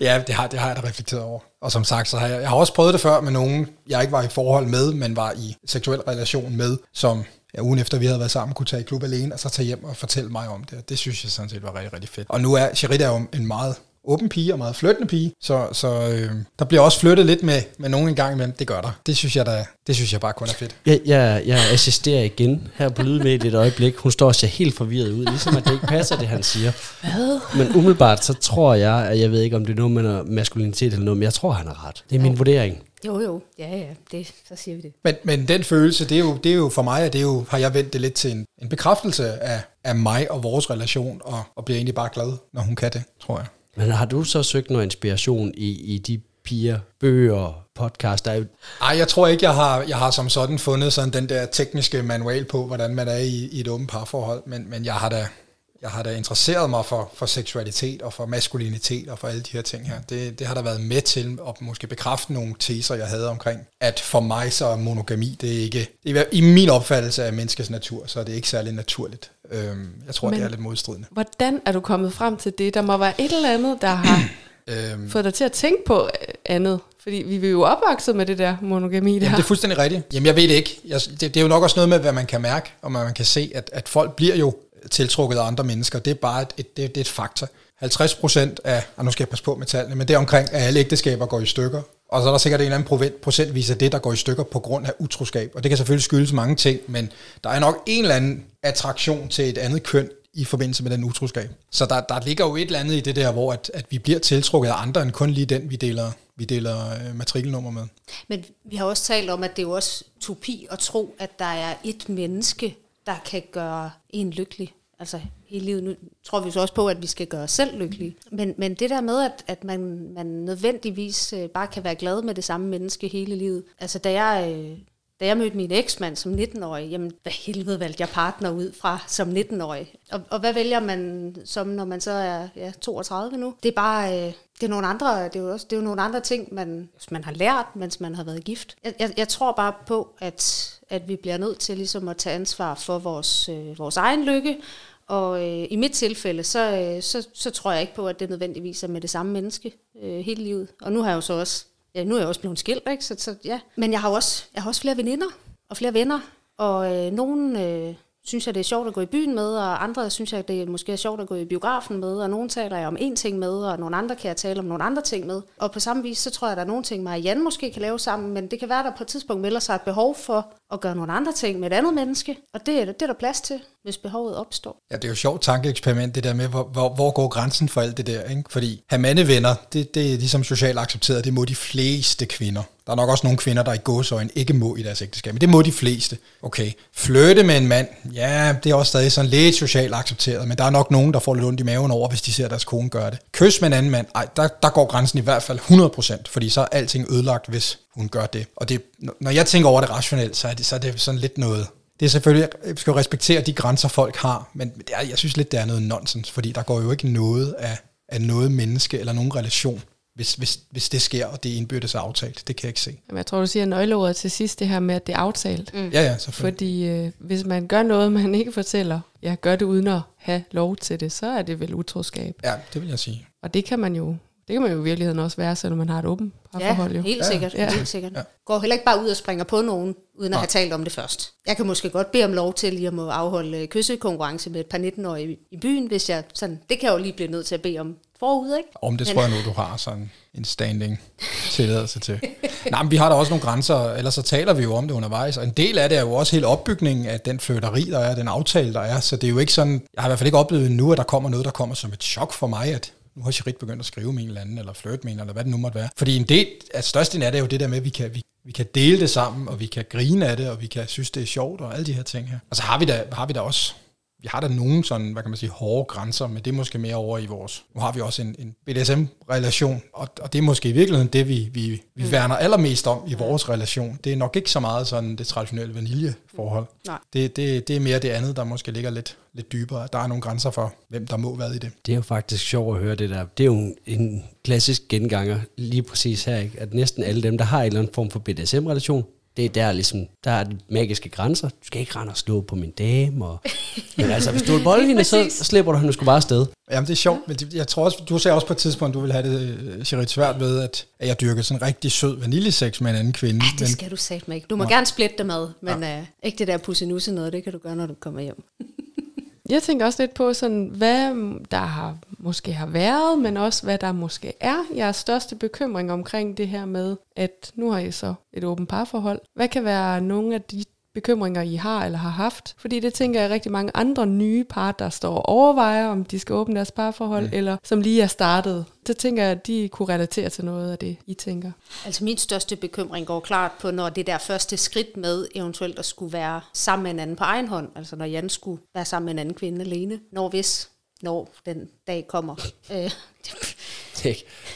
Ja, det har, det har jeg da reflekteret over. Og som sagt, så har jeg, jeg har også prøvet det før med nogen, jeg ikke var i forhold med, men var i seksuel relation med, som ja, ugen efter vi havde været sammen, kunne tage i klub alene, og så tage hjem og fortælle mig om det. Og Det synes jeg sådan set var rigtig, rigtig fedt. Og nu er Cherit jo en meget åben pige og meget flyttende pige, så, så øh, der bliver også flyttet lidt med, med nogen en gang imellem. Det gør der. Det synes jeg, da, det synes jeg bare kun er fedt. Jeg, jeg, jeg assisterer igen her på Lydmediet et øjeblik. Hun står og ser helt forvirret ud, ligesom at det ikke passer, det han siger. Hvad? Men umiddelbart, så tror jeg, at jeg ved ikke, om det er noget med maskulinitet eller noget, men jeg tror, han har ret. Det er min vurdering. Jo, jo. Ja, ja. Det, så siger vi det. Men, men den følelse, det er, jo, det er jo for mig, at det er jo, har jeg vendt det lidt til en, en bekræftelse af, af mig og vores relation, og, og bliver egentlig bare glad, når hun kan det, tror jeg. Men har du så søgt noget inspiration i, i de piger, bøger, podcast? Der er jo, Ej, jeg tror ikke, jeg har, jeg har som sådan fundet sådan den der tekniske manual på, hvordan man er i, i et åbent parforhold, men, men jeg har da, jeg har da interesseret mig for, for seksualitet og for maskulinitet og for alle de her ting her. Det, det har der været med til at måske bekræfte nogle teser, jeg havde omkring, at for mig så er monogami, det er ikke, det er, i min opfattelse af menneskets natur, så er det ikke særlig naturligt. Øhm, jeg tror, Men, det er lidt modstridende. Hvordan er du kommet frem til det? Der må være et eller andet, der har *clears throat* Øhm, fået dig til at tænke på øh, andet. Fordi vi er jo opvokset med det der monogami der. Jamen, det er fuldstændig rigtigt. Jamen, jeg ved det ikke. Jeg, det, det er jo nok også noget med, hvad man kan mærke, og hvad man kan se, at, at folk bliver jo tiltrukket af andre mennesker. Det er bare et, et, det, det er et faktor. 50 procent af, og nu skal jeg passe på med tallene, men det omkring, at alle ægteskaber går i stykker. Og så er der sikkert en eller anden procent- procentvis af det, der går i stykker på grund af utroskab. Og det kan selvfølgelig skyldes mange ting, men der er nok en eller anden attraktion til et andet køn i forbindelse med den utroskab. Så der, der ligger jo et eller andet i det der, hvor at, at vi bliver tiltrukket af andre end kun lige den, vi deler, vi deler øh, matrikelnummer med. Men vi har også talt om, at det er jo også topi at tro, at der er et menneske, der kan gøre en lykkelig. Altså hele livet. Nu tror vi så også på, at vi skal gøre os selv lykkelige. Men, men det der med, at, at man, man nødvendigvis øh, bare kan være glad med det samme menneske hele livet. Altså da jeg, øh, da jeg mødte min eksmand som 19-årig, jamen hvad helvede valgte jeg partner ud fra som 19-årig? Og, og hvad vælger man som, når man så er ja, 32 nu? Det er bare... Øh, det er nogle andre, det er jo også, det er jo nogle andre ting, man, man har lært, mens man har været gift. Jeg, jeg, jeg tror bare på, at, at vi bliver nødt til ligesom at tage ansvar for vores, øh, vores egen lykke, og øh, i mit tilfælde, så, øh, så, så tror jeg ikke på, at det nødvendigvis er med det samme menneske øh, hele livet. Og nu har jeg jo så også, ja, nu er jeg også blevet skilt, ikke? Så, så, ja. Men jeg har, jo også, jeg har også flere veninder og flere venner, og øh, nogen øh, synes jeg, det er sjovt at gå i byen med, og andre synes jeg, det er måske er sjovt at gå i biografen med, og nogen taler jeg om én ting med, og nogle andre kan jeg tale om nogle andre ting med. Og på samme vis, så tror jeg, at der er nogle ting, mig og Jan måske kan lave sammen, men det kan være, at der på et tidspunkt melder sig et behov for og gøre nogle andre ting med et andet menneske, og det, er- det er der plads til, hvis behovet opstår. Ja, det er jo et sjovt tankeeksperiment, det der med, hvor, hvor, hvor går grænsen for alt det der, ikke? Fordi have mandevenner, det, det er ligesom socialt accepteret, det må de fleste kvinder. Der er nok også nogle kvinder, der i gåsøjne ikke må i deres ægteskab, men det må de fleste. Okay, flytte med en mand, ja, det er også stadig sådan lidt socialt accepteret, men der er nok nogen, der får lidt ondt i maven over, hvis de ser deres kone gøre det. Kys med en anden mand, ej, der, der går grænsen i hvert fald 100%, fordi så er alting ødelagt, hvis hun gør det. Og det, når jeg tænker over det rationelt, så er det, så er det sådan lidt noget, det er selvfølgelig, jeg skal jo respektere de grænser, folk har, men det er, jeg synes lidt, det er noget nonsens, fordi der går jo ikke noget af, af noget menneske eller nogen relation, hvis, hvis, hvis det sker, og det er indbyrdes aftalt. Det kan jeg ikke se. Jamen, jeg tror, du siger nøgleordet til sidst, det her med, at det er aftalt. Mm. Ja, ja, selvfølgelig. Fordi øh, hvis man gør noget, man ikke fortæller, ja, gør det uden at have lov til det, så er det vel utroskab. Ja, det vil jeg sige. Og det kan man jo, det kan man jo i virkeligheden også være, selvom man har et åbent parforhold. Ja, jo. helt sikkert. Ja. Helt sikkert. Ja. Går heller ikke bare ud og springer på nogen, uden at have talt om det først. Jeg kan måske godt bede om lov til lige at må afholde øh, kyssekonkurrence med et par 19-årige i- i byen, hvis jeg sådan, det kan jeg jo lige blive nødt til at bede om forud, ikke? Om det tror jeg nu, du har sådan en standing tilladelse til. Nej, men vi har da også nogle grænser, ellers så taler vi jo om det undervejs, og en del af det er jo også hele opbygningen af den flytteri, der er, den aftale, der er, så det er jo ikke sådan, jeg har i hvert fald ikke oplevet nu, at der kommer noget, der kommer som et chok for mig, at nu har Charit begyndt at skrive med en eller anden, eller flirte med en, eller hvad det nu måtte være. Fordi en del, at størstedelen af det er jo det der med, at vi kan, vi, vi kan dele det sammen, og vi kan grine af det, og vi kan synes, det er sjovt, og alle de her ting her. Og så har vi da, har vi da også vi har da nogle sådan, hvad kan man sige, hårde grænser, men det er måske mere over i vores... Nu har vi også en, en BDSM-relation, og, og det er måske i virkeligheden det, vi, vi, vi mm. værner allermest om i vores relation. Det er nok ikke så meget sådan det traditionelle vaniljeforhold. Mm. Nej. Det, det, det er mere det andet, der måske ligger lidt, lidt dybere. Der er nogle grænser for, hvem der må være i det. Det er jo faktisk sjovt at høre det der. Det er jo en, en klassisk genganger lige præcis her, ikke? at næsten alle dem, der har en eller anden form for BDSM-relation, det er der ligesom, der er de magiske grænser. Du skal ikke rende og slå på min dame. Og, *laughs* men altså, hvis du vil bolde hende, så slipper du hende sgu bare afsted. Jamen det er sjovt, men jeg tror også, du sagde også på et tidspunkt, du ville have det, øh, Cherit, svært ved, at, at jeg dyrker sådan en rigtig sød vaniljesex med en anden kvinde. Det skal du satme ikke. Du må gerne splitte det med, men ja. øh, ikke det der pussenusse noget, det kan du gøre, når du kommer hjem. Jeg tænker også lidt på, sådan, hvad der har, måske har været, men også hvad der måske er jeres største bekymring omkring det her med, at nu har I så et åbent parforhold. Hvad kan være nogle af de bekymringer, I har eller har haft? Fordi det tænker jeg rigtig mange andre nye par, der står og overvejer, om de skal åbne deres parforhold, mm. eller som lige er startet. Så tænker jeg, at de kunne relatere til noget af det, I tænker. Altså min største bekymring går klart på, når det der første skridt med eventuelt at skulle være sammen med en anden på egen hånd, altså når Jan skulle være sammen med en anden kvinde alene, når hvis, når den dag kommer. *laughs* Øh,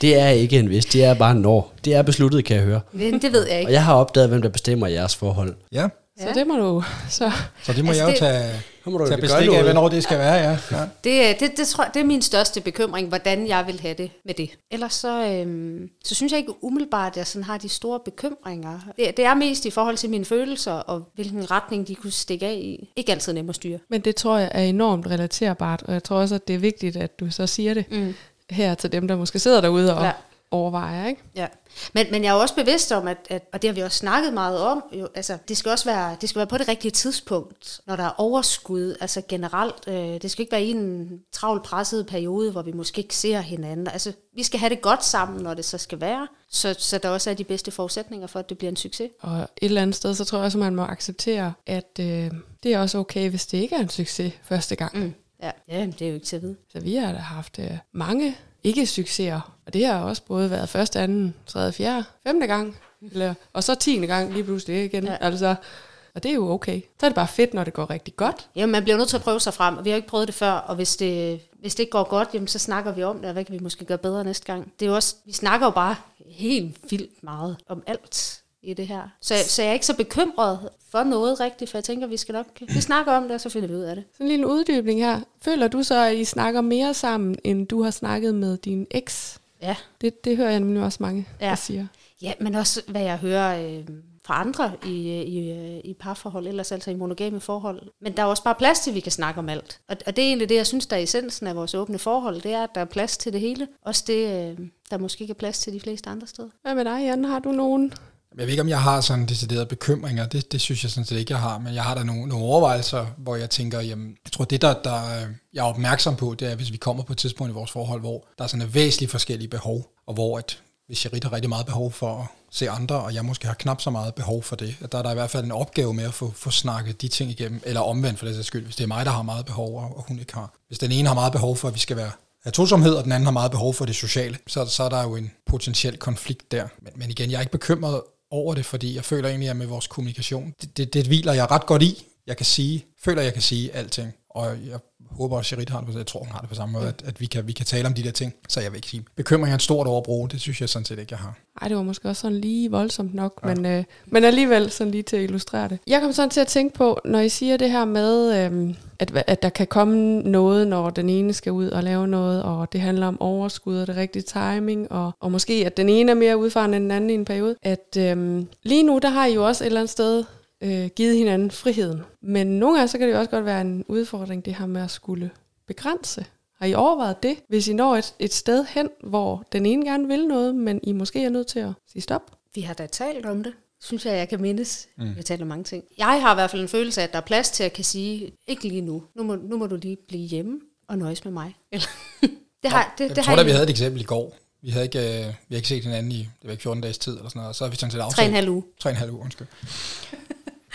Det, er ikke en vis, det er bare en når. Det er besluttet, kan jeg høre. det, det ved jeg Og ikke. jeg har opdaget, hvem der bestemmer jeres forhold. Ja, Så det må du... Så så det må Altså, jeg jo det- tage, Så må du tage bestik af, hvornår det skal være, ja. ja. Det, er- det, det, tror jeg, det er min største bekymring, hvordan jeg vil have det med det. Ellers så, øhm, så synes jeg ikke umiddelbart, at jeg sådan har de store bekymringer. Det, det er mest i forhold til mine følelser, og hvilken retning de kunne stikke af i. Ikke altid nemt at styre. Men det tror jeg er enormt relaterbart, og jeg tror også, at det er vigtigt, at du så siger det Mm. her til dem, der måske sidder derude og Ja. Overvejer, ikke? Ja, men, men jeg er også bevidst om, at, at, og det har vi også snakket meget om, jo, altså, det, skal også være, det skal være på det rigtige tidspunkt, når der er overskud, altså generelt. Øh, det skal ikke være i en travl presset periode, hvor vi måske ikke ser hinanden. Altså, vi skal have det godt sammen, når det så skal være, så, så der også er de bedste forudsætninger for, at det bliver en succes. Og et eller andet sted, så tror jeg også, at man må acceptere, at øh, det er også okay, hvis det ikke er en succes første gang. Mm. Ja, ja, det er jo ikke til at vide. Så vi har da haft øh, mange ikke-succeser, og det har også både været første, anden, tredje, fjerde, femte gang, *laughs* eller, og så tiende gang lige pludselig igen. Ja. Altså, og det er jo okay. Så er det bare fedt, når det går rigtig godt. Ja, man bliver nødt til at prøve sig frem, og vi har ikke prøvet det før, og hvis det, hvis det ikke går godt, jamen, så snakker vi om det, og hvad kan vi måske gøre bedre næste gang. Det er jo også, vi snakker jo bare helt vildt meget om alt i det her. Så, så jeg er ikke så bekymret for noget rigtigt, for jeg tænker, vi skal nok, vi snakker om det, og så finder vi ud af det. Sådan en lille uddybning her. Føler du så, at I snakker mere sammen, end du har snakket med din eks? Ja, Det, det hører jeg nemlig også mange, Ja. der siger. ja men også hvad jeg hører øh, fra andre i, i, i parforhold, ellers altså i monogame forhold. Men der er også bare plads til, at vi kan snakke om alt. Og, og det er egentlig det, jeg synes, der er essensen af vores åbne forhold, det er, at der er plads til det hele. Også det, øh, der måske ikke er plads til de fleste andre steder. Hvad med dig, Jan? Har du nogen? Jeg ved ikke, om jeg har sådan deciderede bekymringer. Det, det synes jeg sådan set ikke, jeg har. Men jeg har da nogle, nogle overvejelser, hvor jeg tænker, jamen, jeg tror, det der, der øh, jeg er opmærksom på, det er, hvis vi kommer på et tidspunkt i vores forhold, hvor der er sådan en væsentligt forskellige behov, og hvor at, hvis Charit har rigtig meget behov for at se andre, og jeg måske har knap så meget behov for det, at der er der i hvert fald en opgave med at få, få snakket de ting igennem, eller omvendt for det sags skyld, hvis det er mig, der har meget behov, og, og hun ikke har. Hvis den ene har meget behov for, at vi skal være have tosomhed, og den anden har meget behov for det sociale, så, så er der jo en potentiel konflikt der. Men, men igen, jeg er ikke bekymret over det, fordi jeg føler egentlig, at med vores kommunikation, det, det, det hviler jeg ret godt i. Jeg kan sige, føler, jeg kan sige alting. Og jeg håber, at Cherit har det jeg tror, hun har det på samme måde, at, at vi, kan, vi kan tale om de der ting. Så jeg vil ikke sige, bekymring er et stort overbrug, det synes jeg sådan set ikke, jeg har. Ej, det var måske også sådan lige voldsomt nok, ja. men, øh, men alligevel sådan lige til at illustrere det. Jeg kom sådan til at tænke på, når I siger det her med, øh, at, at der kan komme noget, når den ene skal ud og lave noget, og det handler om overskud og det rigtige timing, og, og måske at den ene er mere udfarende end den anden i en periode. At øh, lige nu, der har I jo også et eller andet sted øh, givet hinanden friheden. Men nogle gange, så kan det jo også godt være en udfordring, det her med at skulle begrænse. Har I overvejet det, hvis I når et, et sted hen, hvor den ene gerne vil noget, men I måske er nødt til at sige stop? Vi har da talt om det, synes jeg, jeg kan mindes. Mm. Vi har talt om mange ting. Jeg har i hvert fald en følelse af, at der er plads til at kan sige, ikke lige nu. Nu må, nu må du lige blive hjemme og nøjes med mig. *laughs* Eller, det har, det, Jeg det tror har da, jeg- vi havde et eksempel i går. Vi havde ikke, øh, vi har ikke set hinanden i det var ikke 14 dages tid eller sådan noget, og så har vi sådan set Tre og en aftalt. halv uge. Tre og en halv uge, undskyld.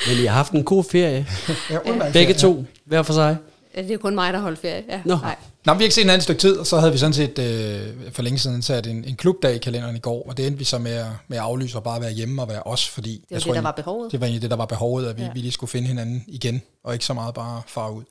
Men I har haft en god ferie. Ja, Begge to, hver for sig. Det er kun mig, der holdt ferie. Ja. Nå. Nej. Nå, vi har ikke set en anden stykke tid, og så havde vi sådan set øh, for længe siden sat en, en klubdag i kalenderen i går, og det endte vi så med at, med at aflyse og bare være hjemme og være os, fordi... Det var jeg det, tror der var behovet. Det var egentlig det, der var behovet, at vi, ja. Vi lige skulle finde hinanden igen, og ikke så meget bare fare ud.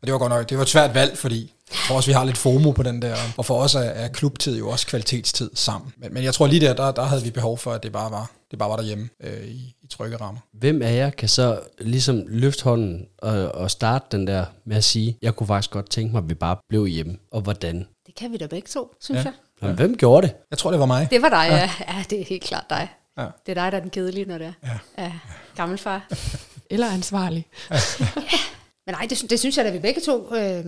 Og det var godt nok, det var et svært valg, fordi jeg tror også, vi har lidt FOMO på den der, og for os er, er klubtid jo også kvalitetstid sammen. Men, men jeg tror lige der, der, der havde vi behov for, at det bare var, det bare var derhjemme øh, i, i trygge rammer. Hvem af jer kan så ligesom løfte hånden og, og starte den der med at sige, jeg kunne faktisk godt tænke mig, at vi bare blev hjemme, og hvordan? Det kan vi da begge to, synes Ja. ja. jeg. Jamen, hvem gjorde det? Jeg tror, det var mig. Det var dig, ja. ja. det er helt klart dig. Ja. Det er dig, der er den kedelige, når det er. Ja. ja. Gammelfar. Eller ansvarlig. *laughs* Men nej, det, det synes jeg, at vi begge to øh,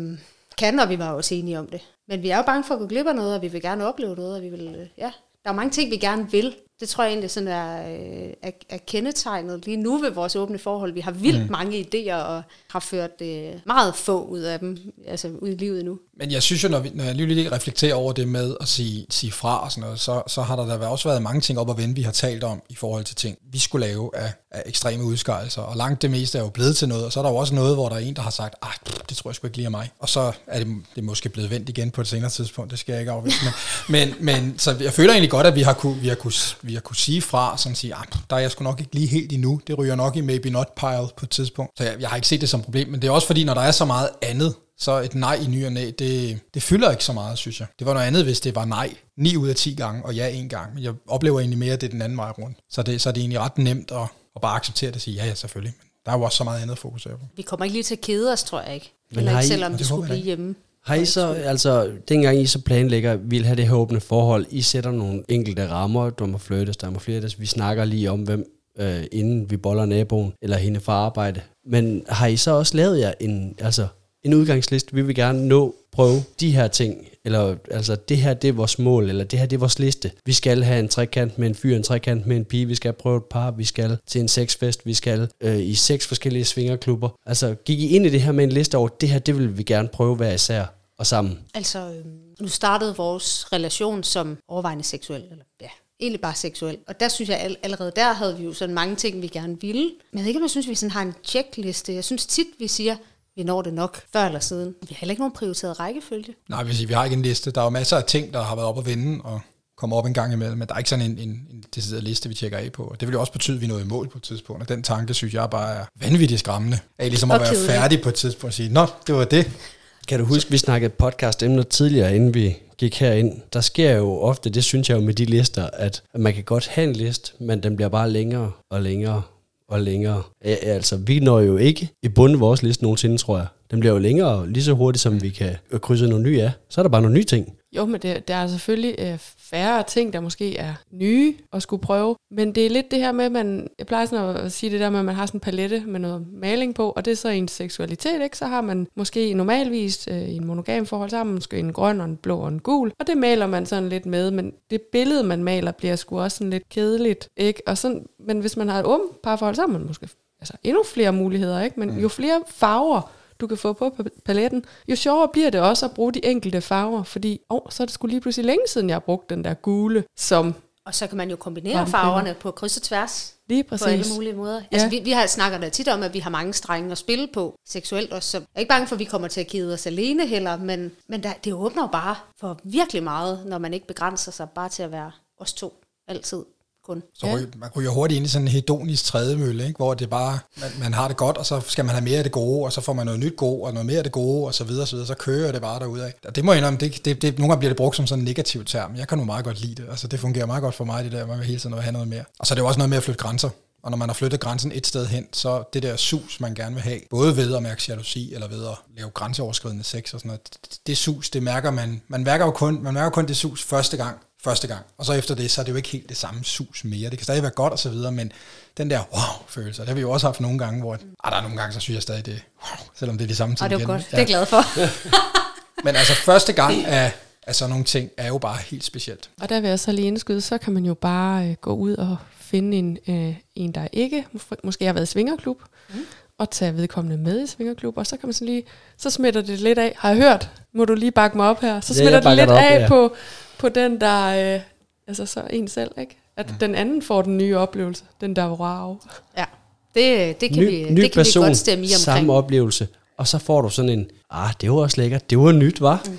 kan, og vi var også enige om det. Men vi er jo bange for at gå glip af noget, og vi vil gerne opleve noget, og vi vil, øh, ja. Der er mange ting, vi gerne vil. Det tror jeg egentlig sådan er, øh, er, er kendetegnet lige nu ved vores åbne forhold. Vi har vildt mm. mange idéer, og har ført øh, meget få ud af dem, altså ud i livet nu. Men jeg synes jo, når, vi, når jeg lige, reflekterer over det med at sige, sige fra og sådan noget, så, så har der da også været mange ting op og vende, vi har talt om i forhold til ting, vi skulle lave af, af ekstreme udskejelser. Og langt det meste er jo blevet til noget, og så er der jo også noget, hvor der er en, der har sagt, ah, det tror jeg sgu ikke lige er mig. Og så er det, det er måske blevet vendt igen på et senere tidspunkt, det skal jeg ikke afvise. Men, *laughs* men, men så jeg føler egentlig godt, at vi har kunne, vi har kunne, vi har kunne sige fra, sådan sige, ah, der er jeg sgu nok ikke lige helt endnu. Det ryger nok i maybe not pile på et tidspunkt. Så jeg, jeg har ikke set det som problem, men det er også fordi, når der er så meget andet, så et nej i ny og næ, det, det fylder ikke så meget, synes jeg. Det var noget andet, hvis det var nej 9 ud af 10 gange, og ja en gang. Men jeg oplever egentlig mere, at det er den anden vej rundt. Så det, så er det egentlig ret nemt at, at bare acceptere det og sige, ja, ja, selvfølgelig. Men der er jo også så meget andet at fokusere på. Vi kommer ikke lige til at kede os, tror jeg ikke. Har ikke, selvom vi skulle blive hjemme. Har I så, altså, dengang I så planlægger, vil have det her åbne forhold, I sætter nogle enkelte rammer, der må flyttes, der må flyttes, vi snakker lige om, hvem øh, inden vi boller naboen, eller hende fra arbejde. Men har I så også lavet jer en, altså, en udgangsliste, vi vil gerne nå, prøve de her ting, eller altså det her det er vores mål, eller det her det er vores liste. Vi skal have en trekant med en fyr, en trekant med en pige, vi skal prøve et par, vi skal til en sexfest, vi skal øh, i seks forskellige svingerklubber. Altså gik I ind i det her med en liste over, det her det vil vi gerne prøve hver især og sammen. Altså, øhm, nu startede vores relation som overvejende seksuel, eller ja, egentlig bare seksuel. Og der synes jeg, all, allerede der havde vi jo sådan mange ting, vi gerne ville. Men jeg ved ikke, om jeg synes, vi sådan har en checkliste. Jeg synes tit, vi siger, vi når det nok før eller siden. Vi har heller ikke nogen prioriteret rækkefølge. Nej, jeg vil sige, vi har ikke en liste. Der er jo masser af ting, der har været op at vende, og kommer op en gang imellem, men der er ikke sådan en, en, en decideret liste, vi tjekker af på. Og det vil jo også betyde, at vi nåede i mål på et tidspunkt, og den tanke, synes jeg bare er vanvittigt skræmmende. Af ligesom at være færdig på et tidspunkt og sige, nå, det var det. Kan du huske, vi snakkede podcast-emner tidligere, inden vi gik herind? Der sker jo ofte, det synes jeg jo med de lister, at man kan godt have en liste, men den bliver bare længere og længere og længere. Ja, altså, vi når jo ikke i bunden af vores liste nogensinde, tror jeg. Den bliver jo længere lige så hurtigt, som vi kan krydse nogle nye af. Så er der bare nogle nye ting. Jo, men det, der er selvfølgelig øh, færre ting, der måske er nye at skulle prøve. Men det er lidt det her med, at man, jeg plejer sådan at sige det der med, at man har sådan en palette med noget maling på, og det er så ens seksualitet, ikke? Så har man måske normalvis øh, i en monogam forhold, man måske en grøn og en blå og en gul, og det maler man sådan lidt med, men det billede, man maler, bliver sgu også sådan lidt kedeligt, ikke? Og sådan, men hvis man har et åbent parforhold, så har man måske altså, endnu flere muligheder, ikke? Men jo flere farver, du kan få på pa- paletten, jo sjovere bliver det også at bruge de enkelte farver, fordi åh, så er det skulle lige pludselig længe siden, jeg har brugt den der gule, som Og så kan man jo kombinere Varme farverne på kryds og tværs. lige på alle præcis. mulige måder. Altså, Ja. vi, vi har snakker da tit om, at vi har mange strenge at spille på seksuelt også. Så jeg er ikke bange for, at vi kommer til at kede os alene heller, men, men der, det åbner jo bare for virkelig meget, når man ikke begrænser sig bare til at være os to altid kun. Så ja. ryger, man ryger hurtigt ind i sådan en hedonisk trædemølle, ikke? hvor det bare, man, man, har det godt, og så skal man have mere af det gode, og så får man noget nyt gode, og noget mere af det gode, og så videre, og så videre, så kører det bare derudad. Og det må jeg indrømme, det, det, det, nogle gange bliver det brugt som sådan en negativ term. Jeg kan nu meget godt lide det. Altså, det fungerer meget godt for mig, det der, man vil hele tiden have noget mere. Og så er det jo også noget med at flytte grænser. Og når man har flyttet grænsen et sted hen, så det der sus, man gerne vil have, både ved at mærke jalousi, eller ved at lave grænseoverskridende sex og sådan noget, det, det sus, det mærker man, man mærker jo kun, man mærker kun det sus første gang, første gang. Og så efter det, så er det jo ikke helt det samme sus mere. Det kan stadig være godt og så videre, men den der wow-følelse, det har vi jo også haft nogle gange, hvor ah, der er nogle gange, så synes jeg stadig det wow, selvom det er de samme ting Og det er jo igen. godt. Det er jeg glad for. *laughs* Men altså første gang af, af sådan nogle ting, er jo bare helt specielt. Og der vil jeg så lige indskyde, så kan man jo bare øh, gå ud og finde en, øh, en der ikke mås- måske har været i svingerklub, mm. og tage vedkommende med i svingerklub, og så kan man så lige, så smitter det lidt af. Har jeg hørt? Må du lige bakke mig op her? Så Ja, smitter jeg det lidt op, af ja. på, på den, der, øh, altså så en selv, ikke? At mm. den anden får den nye oplevelse. Den der wow. Ja, det, det kan, Ny, vi, ny det kan person, vi godt stemme i omkring. samme oplevelse. og så får du sådan en, ah, det var også lækkert, det var nyt, var? Mm.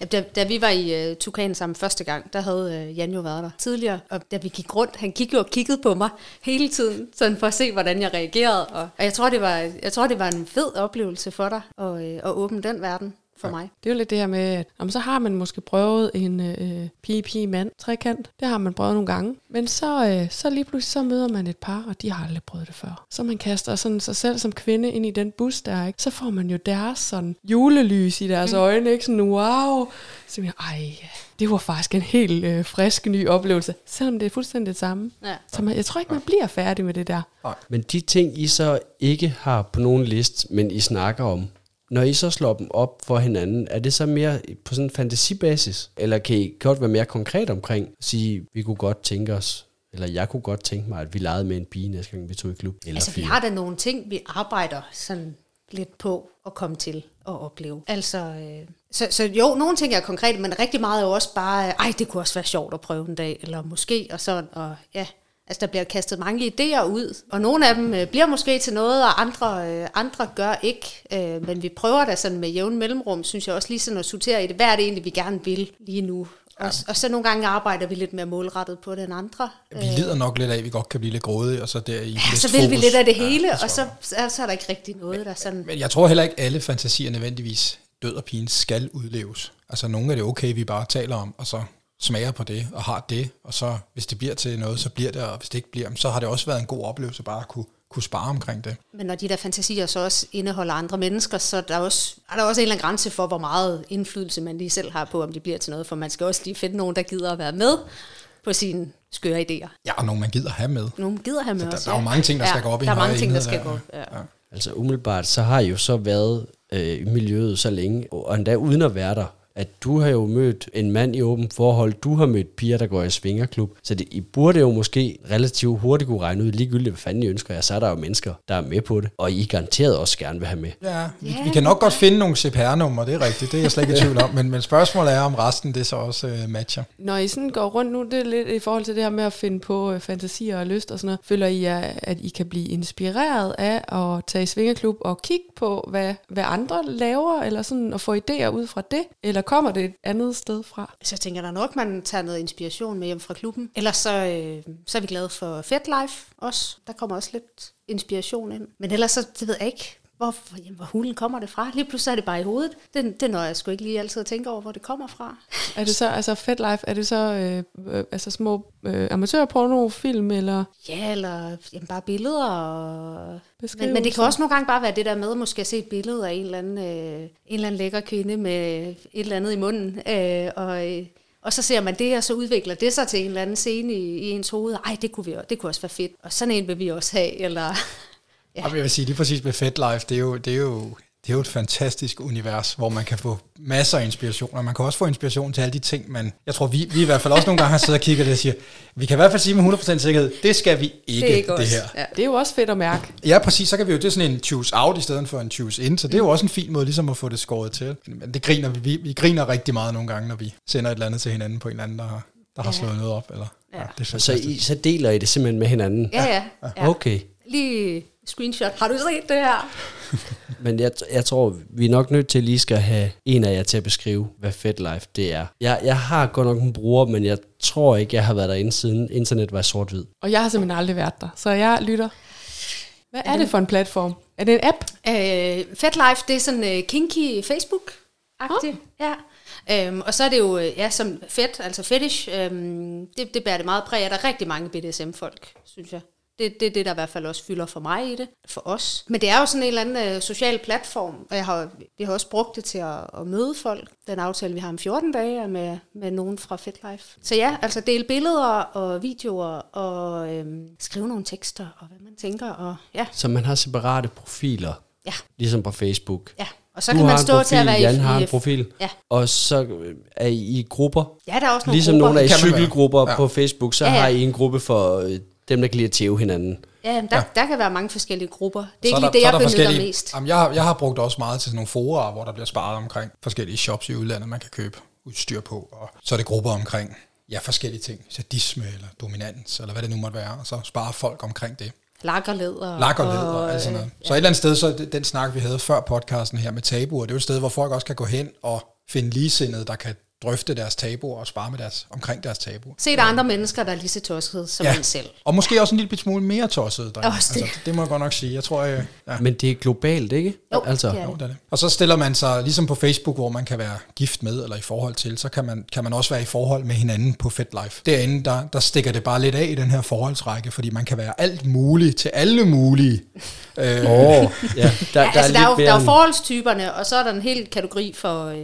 Ja, Da, da vi var i uh, Tukan sammen første gang, der havde uh, Jan jo været der tidligere, og da vi gik rundt, han gik jo og kiggede på mig hele tiden, sådan for at se, hvordan jeg reagerede, og, og jeg, tror, det var, jeg tror, det var en fed oplevelse for dig, at, uh, at åbne den verden for ja. mig. Det er jo lidt det her med, at om så har man måske prøvet en øh, pige-pige-mand trekant. Det har man prøvet nogle gange. Men så, øh, så lige pludselig så møder man et par, og de har aldrig prøvet det før. Så man kaster sådan sig selv som kvinde ind i den bus der, ikke? så får man jo deres sådan julelys i deres øjne. Ikke? Sådan, wow. Så jeg, ej, det var faktisk en helt øh, frisk ny oplevelse. Selvom det er fuldstændig det samme. Ja. Så man, jeg tror ikke, man bliver færdig med det der. Men de ting, I så ikke har på nogen liste, men I snakker om, når I så slår dem op for hinanden, er det så mere på sådan en fantasibasis? Eller kan I godt være mere konkret omkring, at sige, vi kunne godt tænke os, eller jeg kunne godt tænke mig, at vi legede med en pige næste gang, vi tog i klub? Eller Altså, vi film. har da nogle ting, vi arbejder sådan lidt på at komme til at opleve. Altså, øh, så, så jo, nogle ting er konkrete, men rigtig meget er jo også bare, øh, ej, det kunne også være sjovt at prøve en dag, eller måske, og sådan, og ja, Altså, der bliver kastet mange idéer ud, og nogle af dem øh, bliver måske til noget, og andre, øh, andre gør ikke. Øh, men vi prøver da sådan med jævn mellemrum, synes jeg også lige sådan at sortere i det. Hvad er det egentlig, vi gerne vil lige nu? Og, og så nogle gange arbejder vi lidt mere målrettet på det end andre. Vi lider nok lidt af, at vi godt kan blive lidt grådige, og så der i Ja, så vil vi fokus. lidt af det hele, Ja, ja, det og så, så, er der ikke rigtig noget, der sådan... Men jeg tror heller ikke, alle fantasier nødvendigvis død og pigen skal udleves. Altså nogle af det okay, vi bare taler om, og så smager på det, og har det, og så hvis det bliver til noget, så bliver det, og hvis det ikke bliver, så har det også været en god oplevelse bare at kunne, kunne spare omkring det. Men når de der fantasier så også indeholder andre mennesker, så er der, også, er der også en eller anden grænse for, hvor meget indflydelse man lige selv har på, om de bliver til noget. For man skal også lige finde nogen, der gider at være med på sine skøre idéer. Ja, og nogen man gider have med. Nogen gider have med der- os. der er jo mange ting, der skal gå op i Der er mange ting, der skal der, gå op. ja. Ja. Ja. Altså umiddelbart, så har I jo så været øh, i miljøet så længe, og endda uden at være der, at du har jo mødt en mand i åbent forhold, du har mødt piger, der går i svingerklub, så det, I burde jo måske relativt hurtigt kunne regne ud, ligegyldigt hvad fanden I ønsker jer, så er der jo mennesker, der er med på det, og I garanteret også gerne vil have med. Ja, vi, vi kan nok godt finde nogle CPR-numre, det er rigtigt, det er jeg slet ikke i tvivl om, men, men spørgsmålet er, om resten det så også øh, matcher. Når I sådan går rundt nu, det er lidt i forhold til det her med at finde på øh, fantasier og lyst og sådan noget. Føler I, jer, at I kan blive inspireret af at tage i svingerklub og kigge på, hvad, hvad andre laver, eller sådan at få idéer ud fra det? Eller kommer det et andet sted fra? Så jeg tænker der nok, man tager noget inspiration med hjem fra klubben. Ellers så, øh, så er vi glade for Fed Life også. Der kommer også lidt inspiration ind. Men ellers så, det ved jeg ikke, hvor, jamen, hvor hulen kommer det fra. Lige pludselig er det bare i hovedet. Det, det når jeg sgu ikke lige altid at tænke over, hvor det kommer fra. Er det så, altså Fed Life, er det så øh, øh, altså små øh, amatørpornofilm, eller Ja, eller jamen, bare billeder. Og... Men, men det kan også nogle gange bare være det der med, måske at se et billede af en eller anden, øh, en eller anden lækker kvinde med et eller andet i munden. Øh, og, øh, og så ser man det, og så udvikler det sig til en eller anden scene i, i ens hoved. Ej, det kunne, vi, også- det kunne også være fedt. Og sådan en vil vi også have. Eller, Ja. Og jeg vil sige, lige præcis med FedLife, det er jo, det er jo, det er jo et fantastisk univers, hvor man kan få masser af inspiration, og man kan også få inspiration til alle de ting, man... Jeg tror, vi, vi i hvert fald også nogle gange har siddet og kigget og siger, vi kan i hvert fald sige med 100% sikkerhed, det skal vi ikke, det er ikke det her. Ja. Det er jo også fedt at mærke. Ja, præcis, så kan vi jo, det er sådan en choose out i stedet for en choose in, så det er jo også en fin måde ligesom at få det skåret til. Men det griner vi, vi, vi griner rigtig meget nogle gange, når vi sender et eller andet til hinanden på en eller anden, der har, der har Ja. slået noget op. Eller, ja. Ja. det er Og så, fantastisk. I, så deler I det simpelthen med hinanden? Ja, ja. ja. Okay. Lige screenshot. Har du set det her? *laughs* Men jeg, jeg tror, vi er nok nødt til lige skal have en af jer til at beskrive, hvad Fed Life det er. Jeg, jeg har godt nok en bruger, men jeg tror ikke, jeg har været derinde siden internet var sort-hvid. Og jeg har simpelthen aldrig været der, så jeg lytter. Hvad er det for en platform? Er det en app? Øh, Fed Life, det er sådan uh, kinky Facebook-agtigt. Ja. Øhm, og så er det jo, øh, ja, som fedt, altså fetish, øhm, det, det bærer det meget præg af. Der er rigtig mange BDSM-folk, synes jeg. Det, det er det, der i hvert fald også fylder for mig i det, for os. Men det er jo sådan en eller anden øh, social platform, og jeg har, vi har også brugt det til at, at møde folk. Den aftale, vi har om 14 dage, er med, med nogen fra FitLife. Så ja, altså dele billeder og videoer, og øhm, skrive nogle tekster, og hvad man tænker, og ja, Så man har separate profiler, ja, ligesom på Facebook. ja. Og så du kan man stå profil, til at være Jan i, har en profil, Ja. og så øh, er I i grupper. Ja, der er også nogle Ligesom grupper. nogle af i cykelgrupper Ja. på Facebook, så Ja, ja. har I en gruppe for øh, dem, der kan lide at tæve hinanden. Ja, der, ja. der kan være mange forskellige grupper. Det er ikke lige det, jeg der benytter forskellige- mest. Jamen, jeg, har, jeg har brugt også meget til sådan nogle forer, hvor der bliver sparet omkring forskellige shops i udlandet, man kan købe udstyr på. Og så er det grupper omkring ja, forskellige ting. Sadisme eller dominans, eller hvad det nu måtte være. Og så sparer folk omkring det. Lakkerleder. Lak og led og alt sådan noget. Så et eller andet sted, så det- den snak, vi havde før podcasten her med tabuer, det er jo et sted, hvor folk også kan gå hen og finde ligesindede, der kan drøfte deres tabuer og spare med deres, omkring deres tabuer. Se der er andre mennesker, der er lige så tossede som Ja. en selv. Og måske også en lille bit smule mere tosset. Der. Også det. Altså, det må jeg godt nok sige. Jeg tror, jeg, ja. Men det er globalt, ikke? Jo, altså, det er Jo, det er det. Og så stiller man sig, ligesom på Facebook, hvor man kan være gift med eller i forhold til, så kan man, kan man også være i forhold med hinanden på FetLife. Derinde, der, der stikker det bare lidt af i den her forholdsrække, fordi man kan være alt muligt til alle mulige. *laughs* Øh, Åh, ja, der, Ja, der, altså, er der, er jo, der er jo forholdstyperne, og så er der en hel kategori for, øh,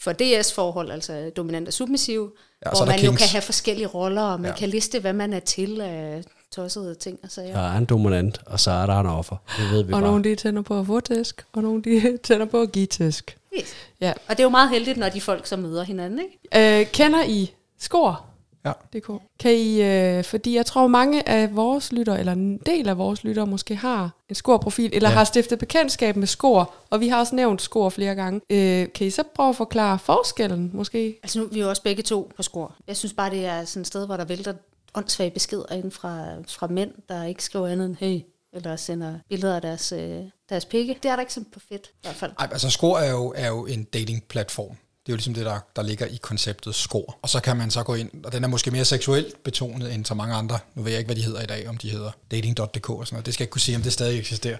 for DS-forhold, altså dominant og submissiv, Ja, ja, er hvor man jo kings. kan have forskellige roller, og man Ja. ja. kan liste, hvad man er til af tossede ting og sager. Der er en dominant, og så er der en offer. Det ved vi Og bare. nogle de tænder på at få tæsk, og nogle de *laughs* tænder på at give tæsk. Yes. Ja. Og det er jo meget heldigt, når de folk så møder hinanden, ikke? Øh, kender I Skor? Ja. DK. Kan I, øh, fordi jeg tror mange af vores lytter, eller en del af vores lytter måske har en Skor-profil, eller Ja. har stiftet bekendtskab med Skor, og vi har også nævnt Skor flere gange. Øh, kan I så prøve at forklare forskellen måske? Altså nu vi er jo også begge to på skor. Jeg synes bare, det er sådan et sted, hvor der vælter åndssvage beskeder ind fra, fra mænd, der ikke skriver andet end hey, eller sender billeder af deres, øh, deres pikke. Det er der ikke sådan på fedt, i hvert fald. Ej, altså Skor er jo, er jo en datingplatform. Det er jo ligesom det, der, der ligger i konceptet Skor. Og så kan man så gå ind, og den er måske mere seksuelt betonet end så mange andre. Nu ved jeg ikke, hvad de hedder i dag, om de hedder dating.dk og sådan noget. Det skal jeg ikke kunne sige, om det stadig eksisterer.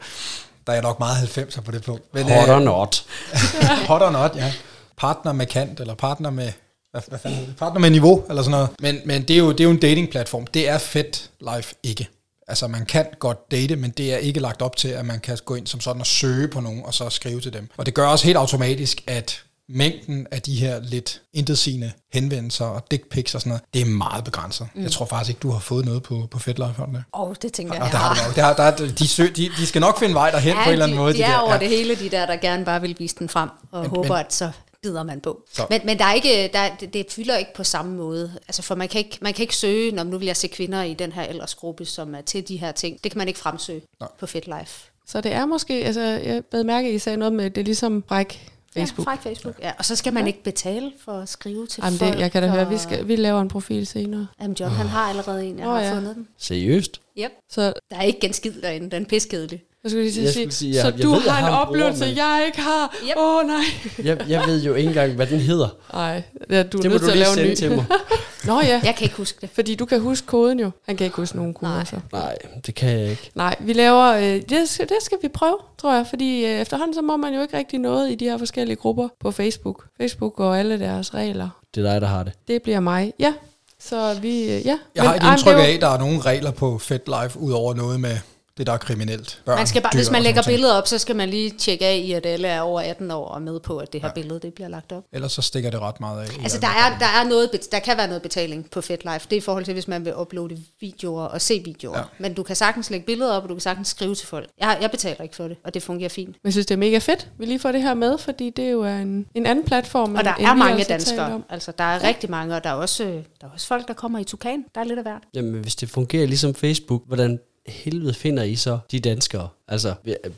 Der er nok meget 90'er på det punkt. Men, Hot or øh, not. *laughs* hot or not, ja. Partner med kant, eller partner med, hvad, hvad fanden det? Partner med niveau, eller sådan noget. Men, men det, er jo, det er jo en datingplatform. Det er fedt life ikke. Altså man kan godt date, men det er ikke lagt op til, at man kan gå ind som sådan og søge på nogen, og så skrive til dem. Og det gør også helt automatisk, at mængden af de her lidt intetsigende henvendelser og dick pics og sådan noget, det er meget begrænset. Mm. Jeg tror faktisk ikke, du har fået noget på, på det. Åh, oh, det tænker Og jeg, der har du nok. Der, der, de, sø, de, de skal nok finde vej derhen på en eller anden de, måde. De, er der. over Ja. det hele, de der, der gerne bare vil vise den frem, og Men- håber, men- at så bider man på. Så. Men, men der er ikke, der, det, det fylder ikke på samme måde. Altså for man kan ikke, man kan ikke søge, når nu vil jeg se kvinder i den her aldersgruppe, som er til de her ting. Det kan man ikke fremsøge Nej. på FitLife. Så det er måske, altså jeg bed mærke, at I sagde noget med, det er ligesom bræk Facebook. Ja, fra Facebook. Ja, og så skal man ikke betale for at skrive til Jamen folk. det, jeg kan da og, høre, vi, skal, vi laver en profil senere. Jamen John, han har allerede en, jeg Åh, har ja. fundet den. Seriøst? Yep. Så Der er ikke en skid derinde, den er piskedelig. Jeg skulle lige til Jeg at sige, sige, jeg- så jeg du ved, har en har bror, oplevelse, men- jeg ikke har. Åh Yep. oh, nej. Jeg, jeg ved jo ikke engang, hvad den hedder. Nej, ja, du er Det nødt du til at lave en ny. til mig. *laughs* Nå ja, Jeg kan ikke huske det. fordi du kan huske koden jo. Han kan ikke huske nogen koder. Nej. Så. Nej, det kan jeg ikke. Nej, vi laver, øh, det, skal, det skal vi prøve, tror jeg, fordi øh, efterhånden så må man jo ikke rigtig noget i de her forskellige grupper på Facebook. Facebook og alle deres regler. Det er dig, der har det. Det bliver mig, ja. Så vi, øh, ja. Jeg har Men, ikke ej, men indtryk af, at der er nogen regler på FetLife, udover noget med det, der er kriminelt. Børn, Man skal bare, dyr hvis man lægger billeder op, så skal man lige tjekke af i, at alle er over 18 år og med på, at det her ja. billede det bliver lagt op. Ellers så stikker det ret meget af. Altså, alt. der er, der, er noget, der kan være noget betaling på FetLife. Det er i forhold til, hvis man vil uploade videoer og se videoer. Ja. Ja. Men du kan sagtens lægge billeder op, og du kan sagtens skrive til folk. Jeg, jeg betaler ikke for det, og det fungerer fint. Men jeg synes, det er mega fedt, vi lige får det her med, fordi det jo er en, en anden platform. Og der end er mange altså danskere. om. Altså, der er rigtig mange, og der er, også, øh, der er også folk, der kommer i Tukan. Der er lidt af hvert. Jamen, hvis det fungerer ligesom Facebook, hvordan helvede finder I så de danskere? Altså,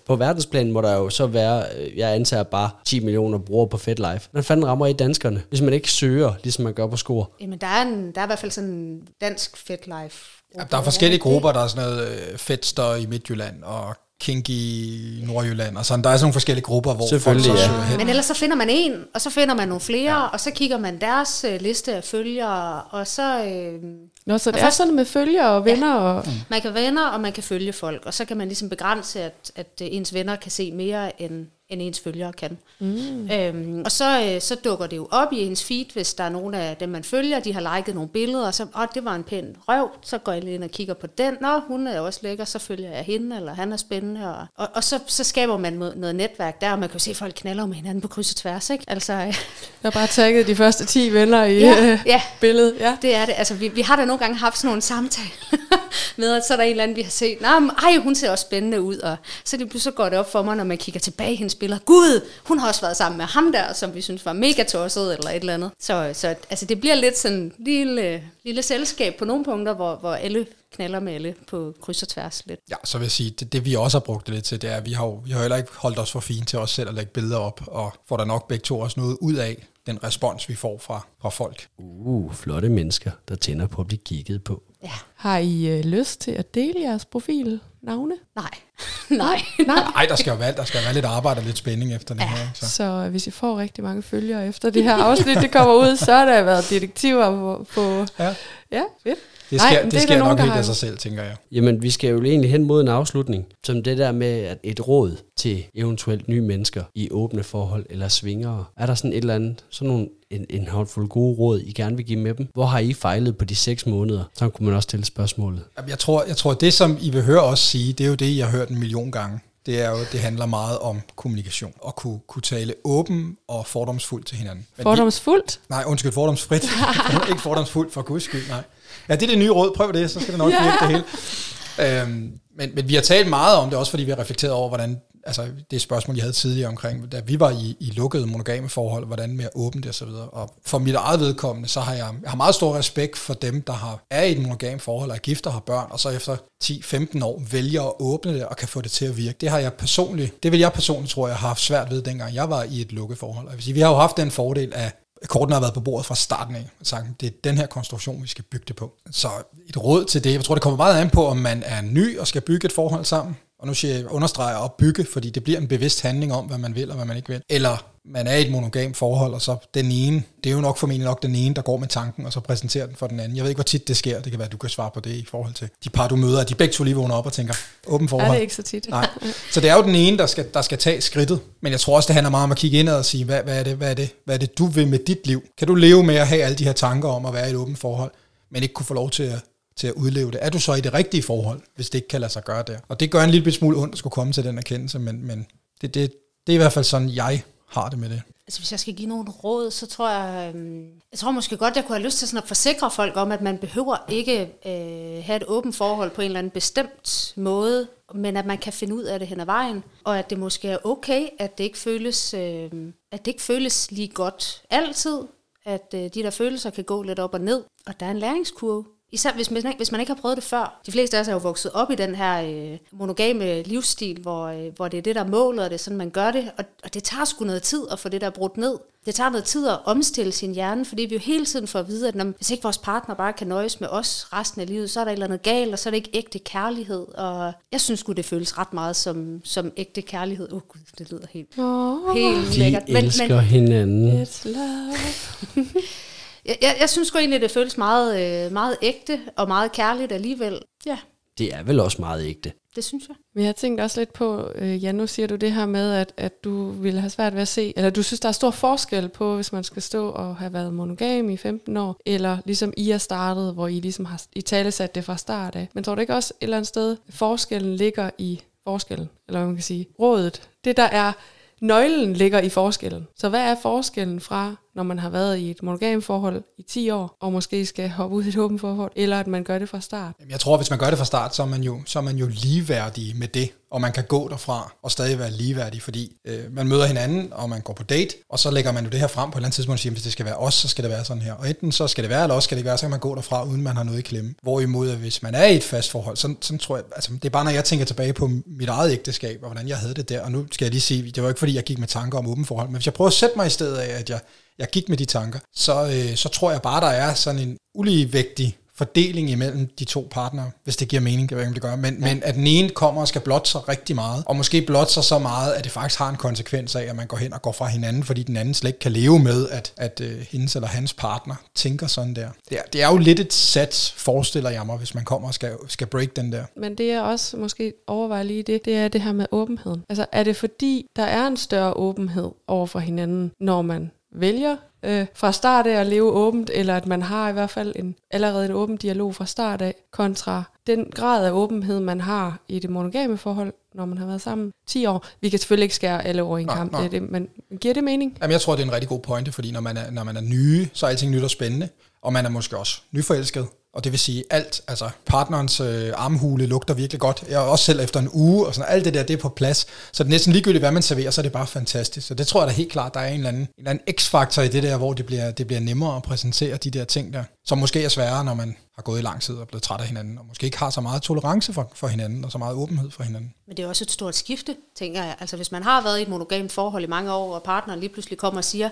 på verdensplan må der jo så være, øh, jeg antager bare 10 millioner brugere på FedLife. Hvordan fanden rammer I danskerne, hvis man ikke søger, ligesom man gør på score? Jamen, der er, en, der er i hvert fald sådan en dansk FetLife. Ja, der er forskellige grupper, der er sådan noget øh, fedster i Midtjylland og kinky i Nordjylland, og sådan. Der er sådan nogle forskellige grupper, hvor folk Selvfølgelig, så ja. søger hen. Men ellers så finder man en, og så finder man nogle flere, ja. og så kigger man deres øh, liste af følgere, og så... Øh, Nå, så det er først- sådan med følgere og venner. Og, Man kan venner, og man kan følge folk, og så kan man ligesom begrænse, at, at øh, ens venner kan se mere, end, end ens følgere kan. Mm. Øhm, og så, øh, så dukker det jo op i ens feed, hvis der er nogle af dem, man følger, de har liket nogle billeder, og så, åh, det var en pæn røv, så går jeg lige ind og kigger på den, nå, hun er også lækker, så følger jeg hende, eller han er spændende, og, og, og så, så skaber man noget, netværk der, og man kan jo se, at folk knaller med hinanden på kryds og tværs, ikke? Altså, øh, jeg har bare tagget de første 10 venner i Ja, ja, ja. billedet. Ja. Det er det. Altså, vi, vi har da nogle gange haft sådan nogle samtaler *laughs* med, at så er der en eller anden, vi har set, Nå, men, ej, hun ser også spændende ud, og så, det, så går det op for mig, når man kigger tilbage i hendes billeder. Gud, hun har også været sammen med ham der, som vi synes var mega tosset, eller et eller andet. Så, så altså, det bliver lidt sådan en lille, lille selskab på nogle punkter, hvor, hvor alle knaller med alle på kryds og tværs lidt. Ja, så vil jeg sige, det, det vi også har brugt det lidt til, det er, at vi har, jo- vi har heller ikke holdt os for fine til os selv at lægge billeder op, og får der nok begge to også noget ud af den respons, vi får fra, fra folk. Uh, flotte mennesker, der tænder på at blive kigget på. Ja. Har I øh, lyst til at dele jeres profil navne? Nej. *laughs* Nej. Nej. Nej, der skal jo være, der skal være lidt arbejde og lidt spænding efter det her. ikke? Så. Så hvis I får rigtig mange følgere efter det her afsnit, det kommer ud, så har der været detektiver på... på Ja. ja, fedt. Det Nej, sker, men det det er sker nok helt af sig selv, tænker jeg. Jamen, vi skal jo egentlig hen mod en afslutning, som det der med at et råd til eventuelt nye mennesker i åbne forhold eller svingere. Er der sådan et eller andet, sådan nogle, en, en håndfuld gode råd, I gerne vil give med dem? Hvor har I fejlet på de seks måneder? Så kunne man også stille spørgsmålet. Jamen, Jeg tror, jeg tror, det som I vil høre os sige, det er jo det, jeg har hørt en million gange. Det er jo, det handler meget om kommunikation. Og kunne, kunne tale åben og fordomsfuldt til hinanden. Men Fordomsfuldt? Vi, nej, undskyld, fordomsfrit. *laughs* *laughs* ikke fordomsfuldt, for guds skyld, nej. Ja, det er det nye råd. Prøv det, så skal det nok Ja. virke det hele. Øhm, men, men vi har talt meget om det, også fordi vi har reflekteret over, hvordan, altså det spørgsmål, jeg havde tidligere omkring, da vi var i, i lukkede monogame forhold, hvordan mere åbent det og så videre. Og for mit eget vedkommende, så har jeg, jeg har meget stor respekt for dem, der har, er i et monogame forhold, er gift og har børn, og så efter 10-15 år vælger at åbne det og kan få det til at virke. Det har jeg personligt, det vil jeg personligt, tror jeg, har haft svært ved, dengang jeg var i et lukket forhold. Jeg vil sige, vi har jo haft den fordel af, kortene har været på bordet fra starten af, og sagt, det er den her konstruktion, vi skal bygge det på. Så et råd til det, jeg tror, det kommer meget an på, om man er ny og skal bygge et forhold sammen, og nu siger jeg, understreger at bygge, fordi det bliver en bevidst handling om, hvad man vil og hvad man ikke vil. Eller man er i et monogam forhold, og så den ene, det er jo nok formentlig nok den ene, der går med tanken, og så præsenterer den for den anden. Jeg ved ikke, hvor tit det sker. Det kan være, at du kan svare på det i forhold til de par, du møder, at de begge to lige vågner op og tænker, åben Er forhold. det ikke så tit? Nej. Så det er jo den ene, der skal, der skal tage skridtet. Men jeg tror også, det handler meget om at kigge indad og sige, hvad, hvad, er det, hvad, er det, hvad er det, du vil med dit liv? Kan du leve med at have alle de her tanker om at være i et åbent forhold, men ikke kunne få lov til at, til at udleve det? Er du så i det rigtige forhold, hvis det ikke kan lade sig gøre der? Og det gør en lille smule ondt at skulle komme til den erkendelse, men, men det, det, det er i hvert fald sådan, jeg har det med det. Altså hvis jeg skal give nogle råd, så tror jeg, øhm, jeg tror måske godt, jeg kunne have lyst til sådan at forsikre folk om, at man behøver ikke øh, have et åbent forhold på en eller anden bestemt måde, men at man kan finde ud af det hen ad vejen, og at det måske er okay, at det ikke føles, øh, at det ikke føles lige godt altid, at øh, de der følelser kan gå lidt op og ned, og der er en læringskurve. Især hvis man, ikke, hvis man ikke har prøvet det før. De fleste af os er jo vokset op i den her øh, monogame livsstil, hvor, øh, hvor det er det, der er målet, og det er sådan, man gør det. Og, og det tager sgu noget tid at få det der brudt ned. Det tager noget tid at omstille sin hjerne, fordi vi jo hele tiden får at vide, at når, hvis ikke vores partner bare kan nøjes med os resten af livet, så er der et eller andet galt, og så er det ikke ægte kærlighed. Og jeg synes sgu, det føles ret meget som, som ægte kærlighed. Åh oh, gud, det lyder helt, Oh, helt De lækkert. elsker men, hinanden. it's love. *laughs* jeg, jeg, jeg synes sgu egentlig, det føles meget, øh, meget ægte og meget kærligt alligevel. Ja, Det er vel også meget ægte. det synes jeg. Men jeg tænkte også lidt på, øh, ja, nu siger du det her med, at, at du ville have svært ved at se, eller du synes, der er stor forskel på, hvis man skal stå og have været monogam i 15 år, eller ligesom I er startet, hvor I ligesom har i tale sat det fra start af. Men tror du ikke også et eller andet sted, forskellen ligger i forskellen, eller hvad man kan sige, rådet, det der er, nøglen ligger i forskellen. Så hvad er forskellen fra, når man har været i et monogam forhold i 10 år, og måske skal hoppe ud i et åbent forhold, eller at man gør det fra start? Jamen, Jeg tror, hvis man gør det fra start, så er man jo, så er man jo ligeværdig med det, og man kan gå derfra og stadig være ligeværdig, fordi øh, man møder hinanden, og man går på date, og så lægger man jo det her frem på et eller andet tidspunkt og siger, hvis det skal være os, så skal det være sådan her. Og enten så skal det være, eller også skal det ikke være, så kan man gå derfra, uden man har noget i klemme. Hvorimod, hvis man er i et fast forhold, så, så tror jeg, altså det er bare, når jeg tænker tilbage på mit eget ægteskab, og hvordan jeg havde det der, og nu skal jeg lige sige, det var ikke fordi, jeg gik med tanker om åben forhold, men hvis jeg prøver at sætte mig i stedet af, at jeg, jeg gik med de tanker, så, øh, så tror jeg bare, der er sådan en uligevægtig fordeling imellem de to partnere, hvis det giver mening, det ved jeg ikke, om det gør, men, ja. men at den ene kommer og skal blotte sig rigtig meget, og måske blotte sig så meget, at det faktisk har en konsekvens af, at man går hen og går fra hinanden, fordi den anden slet ikke kan leve med, at, at uh, hendes eller hans partner tænker sådan der. Det er, det er jo lidt et sats, forestiller jeg mig, hvis man kommer og skal, skal break den der. Men det jeg også måske overvejer lige det, det er det her med åbenheden. Altså er det fordi, der er en større åbenhed over for hinanden, når man vælger øh, fra start af at leve åbent, eller at man har i hvert fald en, allerede en åben dialog fra start af, kontra den grad af åbenhed, man har i det monogame forhold, når man har været sammen 10 år. Vi kan selvfølgelig ikke skære alle over i en Nej, kamp, nej. det det, men giver det mening? Jamen, jeg tror, det er en rigtig god pointe, fordi når man er, når man er nye, så er alting nyt og spændende, og man er måske også nyforelsket, og det vil sige alt, altså partnerens øh, armhule lugter virkelig godt, jeg også selv efter en uge, og sådan alt det der, det er på plads, så det er næsten ligegyldigt, hvad man serverer, så er det bare fantastisk. Så det tror jeg da helt klart, der er en eller anden, en eller anden x-faktor i det der, hvor det bliver, det bliver nemmere at præsentere de der ting der, som måske er sværere, når man har gået i lang tid og blevet træt af hinanden, og måske ikke har så meget tolerance for, for hinanden, og så meget åbenhed for hinanden. Men det er også et stort skifte, tænker jeg. Altså hvis man har været i et monogamt forhold i mange år, og partneren lige pludselig kommer og siger,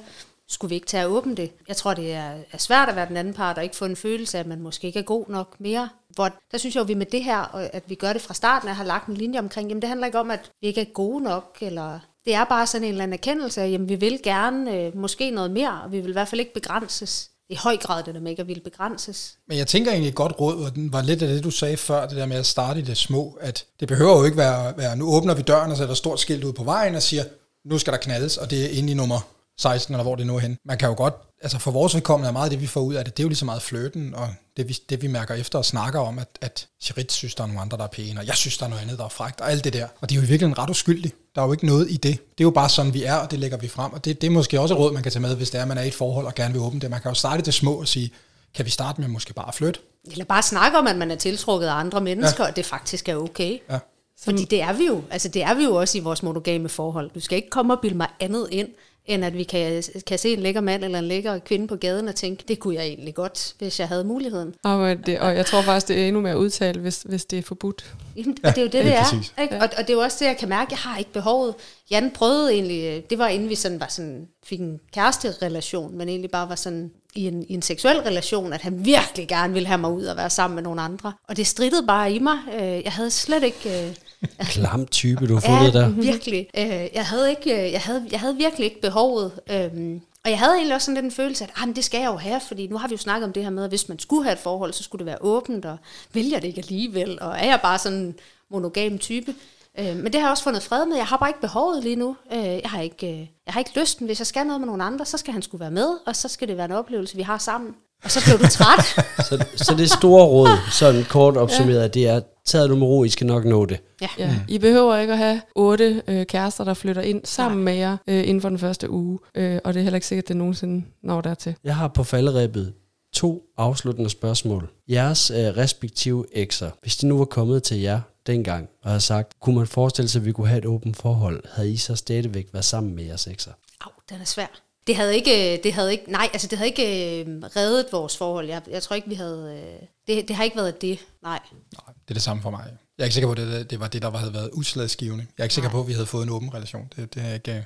skulle vi ikke tage at åbne det? Jeg tror, det er, er svært at være den anden part og ikke få en følelse af, at man måske ikke er god nok mere. Hvor, der synes jeg jo, at vi med det her, og at vi gør det fra starten, at har lagt en linje omkring, jamen det handler ikke om, at vi ikke er gode nok, eller det er bare sådan en eller anden erkendelse af, jamen vi vil gerne øh, måske noget mere, og vi vil i hvert fald ikke begrænses. I høj grad det der med ikke at ville begrænses. Men jeg tænker egentlig et godt råd, og den var lidt af det, du sagde før, det der med at starte i det små, at det behøver jo ikke være, være nu åbner vi døren og sætter et stort skilt ud på vejen og siger, nu skal der knaldes, og det er inde i nummer 16, eller hvor det nu er hen. Man kan jo godt, altså for vores vedkommende er meget det, vi får ud af det, det er jo lige så meget fløten, og det vi, det vi mærker efter og snakker om, at, at Charit synes, der er nogle andre, der er pæne, og jeg synes, der er noget andet, der er frækt, og alt det der. Og det er jo i virkeligheden ret uskyldigt. Der er jo ikke noget i det. Det er jo bare sådan, vi er, og det lægger vi frem. Og det, det er måske også et råd, man kan tage med, hvis det er, man er i et forhold og gerne vil åbne det. Man kan jo starte det små og sige, kan vi starte med måske bare at flytte? Eller bare snakke om, at man er tiltrukket af andre mennesker, ja. og det faktisk er okay. Ja. Fordi det er vi jo. Altså det er vi jo også i vores monogame forhold. Du skal ikke komme og bilde mig andet ind, end at vi kan, kan se en lækker mand eller en lækker kvinde på gaden og tænke, det kunne jeg egentlig godt, hvis jeg havde muligheden. Og, det, og jeg tror faktisk, det er endnu mere udtalt, hvis, hvis det er forbudt. Jamen, ja, det er jo det, det er. præcis. Ikke? Og, og det er jo også det, jeg kan mærke, jeg har ikke behovet. Jan prøvede egentlig, øh, det var inden vi sådan var sådan, fik en kæresterelation, men egentlig bare var sådan i en, i en seksuel relation, at han virkelig gerne ville have mig ud og være sammen med nogle andre. Og det strittede bare i mig. Øh, Jeg havde slet ikke... *laughs* Klam type, du har fundet der. virkelig. Øh, jeg, havde ikke, øh, jeg, havde, jeg havde virkelig ikke behovet. Øhm, og jeg havde egentlig også sådan lidt en følelse af, at ah, det skal jeg jo have, fordi nu har vi jo snakket om det her med, at hvis man skulle have et forhold, så skulle det være åbent, og vil jeg det ikke alligevel, og er jeg bare sådan en monogam type. Øh, men det har jeg også fundet fred med. Jeg har bare ikke behovet lige nu. Øh, jeg, har ikke, øh, jeg har ikke lysten. Hvis jeg skal noget med nogle andre, så skal han skulle være med, og så skal det være en oplevelse, vi har sammen. Og så bliver du træt. *laughs* Så, så det store råd, sådan kort opsummeret, ja. det er, taget nu med ro, I skal nok nå det. ja. Ja. I behøver ikke at have otte øh, kærester, der flytter ind sammen med jer øh, inden for den første uge. Øh, og det er heller ikke sikkert, at det nogensinde når dertil. Jeg har på falderæbet to afsluttende spørgsmål. Jeres øh, respektive ekser, hvis de nu var kommet til jer dengang og havde sagt, kunne man forestille sig, at vi kunne have et åbent forhold, havde I så stadigvæk været sammen med jeres ekser? Au, den er svær. Det havde ikke, det havde ikke, nej, altså det havde ikke øh, reddet vores forhold. Jeg, jeg tror ikke, vi havde, øh, det, det har ikke været det, nej. Nej, det er det samme for mig. Jeg er ikke sikker på, at det, det var det, der havde været udslagsgivende. Jeg er ikke sikker på, at vi havde fået en åben relation. Det, det, er, ikke,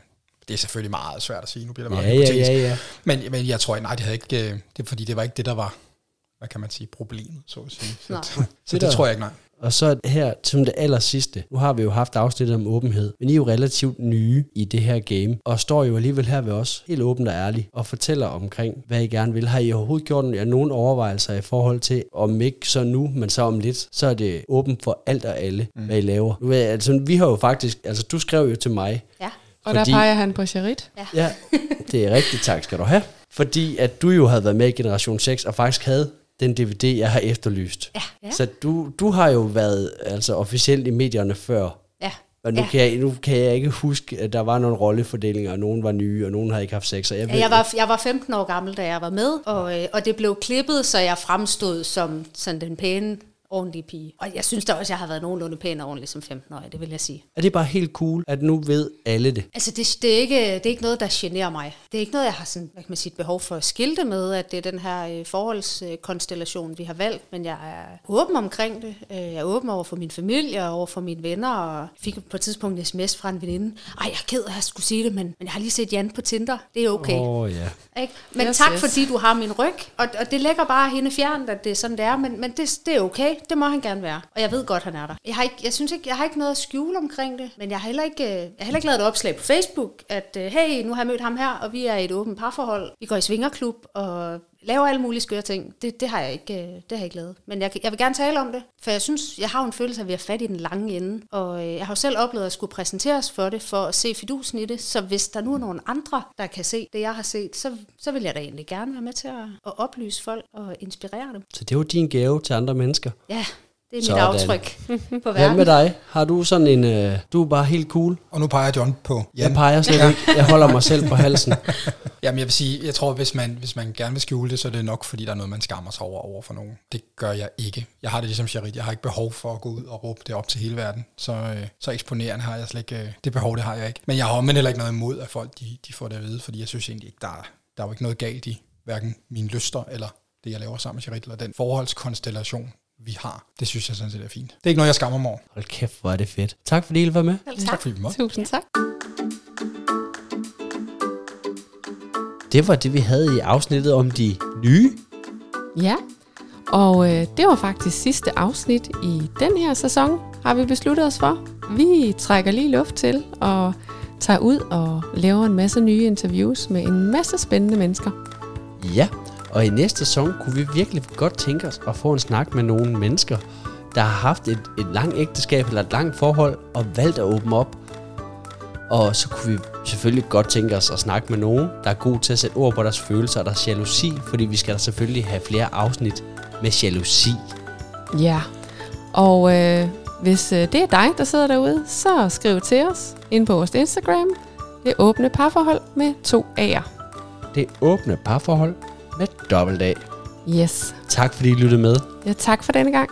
det er selvfølgelig meget svært at sige. Nu bliver det meget Ja, ja, hypotetisk. ja, ja. Men, men jeg tror, nej, det havde ikke, øh, det fordi, det var ikke det, der var, hvad kan man sige, problemet, så at sige. Så, Nej. så det der- tror jeg ikke, nej. Og så her som det aller sidste. Nu har vi jo haft afsnittet om åbenhed, men I er jo relativt nye i det her game, og står jo alligevel her ved os, helt åbent og ærligt, og fortæller omkring, hvad I gerne vil. Har I overhovedet gjort jer nogle overvejelser i forhold til, om ikke så nu, men så om lidt, så er det åbent for alt og alle, mm. hvad I laver. Nu, altså, vi har jo faktisk, altså du skrev jo til mig, Ja, Og der Fordi- peger han på Charit. Ja, det er rigtigt. Tak skal du have. Fordi at du jo havde været med i Generation 6, og faktisk havde den DVD, jeg har efterlyst. ja, ja, Så du, du har jo været altså officielt i medierne før. ja. Og nu, Ja. kan jeg, nu kan jeg ikke huske, at der var nogle rollefordelinger, og nogen var nye, og nogen havde ikke haft sex. Og jeg, Ja, jeg, var, jeg var 15 år gammel, da jeg var med, og, øh, og det blev klippet, så jeg fremstod som sådan den pæne, ordentlige pige. Og jeg synes da også, at jeg har været nogenlunde pæn og ordentlig som 15-årig, det vil jeg sige. er det bare helt cool, at nu ved alle det? Altså, det, det, er ikke, det er ikke noget, der generer mig. Det er ikke noget, jeg har sådan, hvad kan man sige, et behov for at skilte med, at det er den her øh, forholdskonstellation, vi har valgt. Men jeg er åben omkring det. Øh, Jeg er åben over for min familie og over for mine venner. Og fik på et tidspunkt en sms fra en veninde. Ej, jeg er ked af, at jeg skulle sige det, men, men jeg har lige set Jan på Tinder. Det er okay. Åh oh, ja. Ikke? Men yes, tak, yes. fordi du har min ryg. Og, og det lægger bare hende fjernt, at det er sådan, det er. Men, men det, det er okay. Det må han gerne være. Og jeg ved godt, han er der. Jeg har, ikke, jeg synes ikke, jeg har ikke noget at skjule omkring det. Men jeg har heller ikke, øh, jeg har heller ikke lavet et opslag på Facebook, at øh, hey, nu har jeg mødt ham her, og vi er i et åbent parforhold. Vi går i svingerklub og laver alle mulige skøre ting. Det, det, har jeg ikke, øh, det har jeg ikke lavet. Men jeg, jeg vil gerne tale om det, for jeg synes, jeg har jo en følelse af, at vi er fat i den lange ende. Og øh, jeg har jo selv oplevet at skulle præsenteres for det, for at se fidusen i det. Så hvis der nu er nogen andre, der kan se det, jeg har set, så, så vil jeg da egentlig gerne være med til at, at oplyse folk og inspirere dem. Så det var din gave til andre mennesker. Ja, det er mit Sådan. aftryk *laughs* på Hvad verden. med dig? Har du sådan en... Øh, du er bare helt cool. Og nu peger John på Jan. Jeg peger slet ikke. Jeg holder mig selv på halsen. *laughs* Jamen jeg vil sige, jeg tror, hvis man, hvis man gerne vil skjule det, så er det nok, fordi der er noget, man skammer sig over, over for nogen. Det gør jeg ikke. Jeg har det ligesom Charit. Jeg har ikke behov for at gå ud og råbe det op til hele verden. Så, øh, så eksponerende har jeg slet ikke. øh, Det behov, det har jeg ikke. Men jeg har omvendt heller ikke noget imod, at folk de, de får det at vide, fordi jeg synes egentlig ikke, der er, der er jo ikke noget galt i hverken mine lyster eller det, jeg laver sammen med Charit, eller den forholdskonstellation, vi har. Det synes jeg sådan set er fint. Det er ikke noget, jeg skammer mig over. Hold kæft, hvor er det fedt. Tak fordi I være med. Selv tak. Tak fordi vi måtte. Tusind tak. det var det, vi havde i afsnittet om de nye. Ja, og øh, det var faktisk sidste afsnit i den her sæson, har vi besluttet os for. Vi trækker lige luft til og tager ud og laver en masse nye interviews med en masse spændende mennesker. Ja, og i næste sæson kunne vi virkelig godt tænke os at få en snak med nogle mennesker, der har haft et, et langt ægteskab eller et langt forhold og valgt at åbne op. Og så kunne vi selvfølgelig godt tænke os at snakke med nogen, der er god til at sætte ord på deres følelser og deres jalousi, fordi vi skal da selvfølgelig have flere afsnit med jalousi. Ja, og øh, hvis øh, det er dig, der sidder derude, så skriv til os ind på vores Instagram. Det åbne parforhold med to A'er. Det åbne parforhold med dobbelt A. Yes. Tak fordi I lyttede med. Ja, tak for denne gang.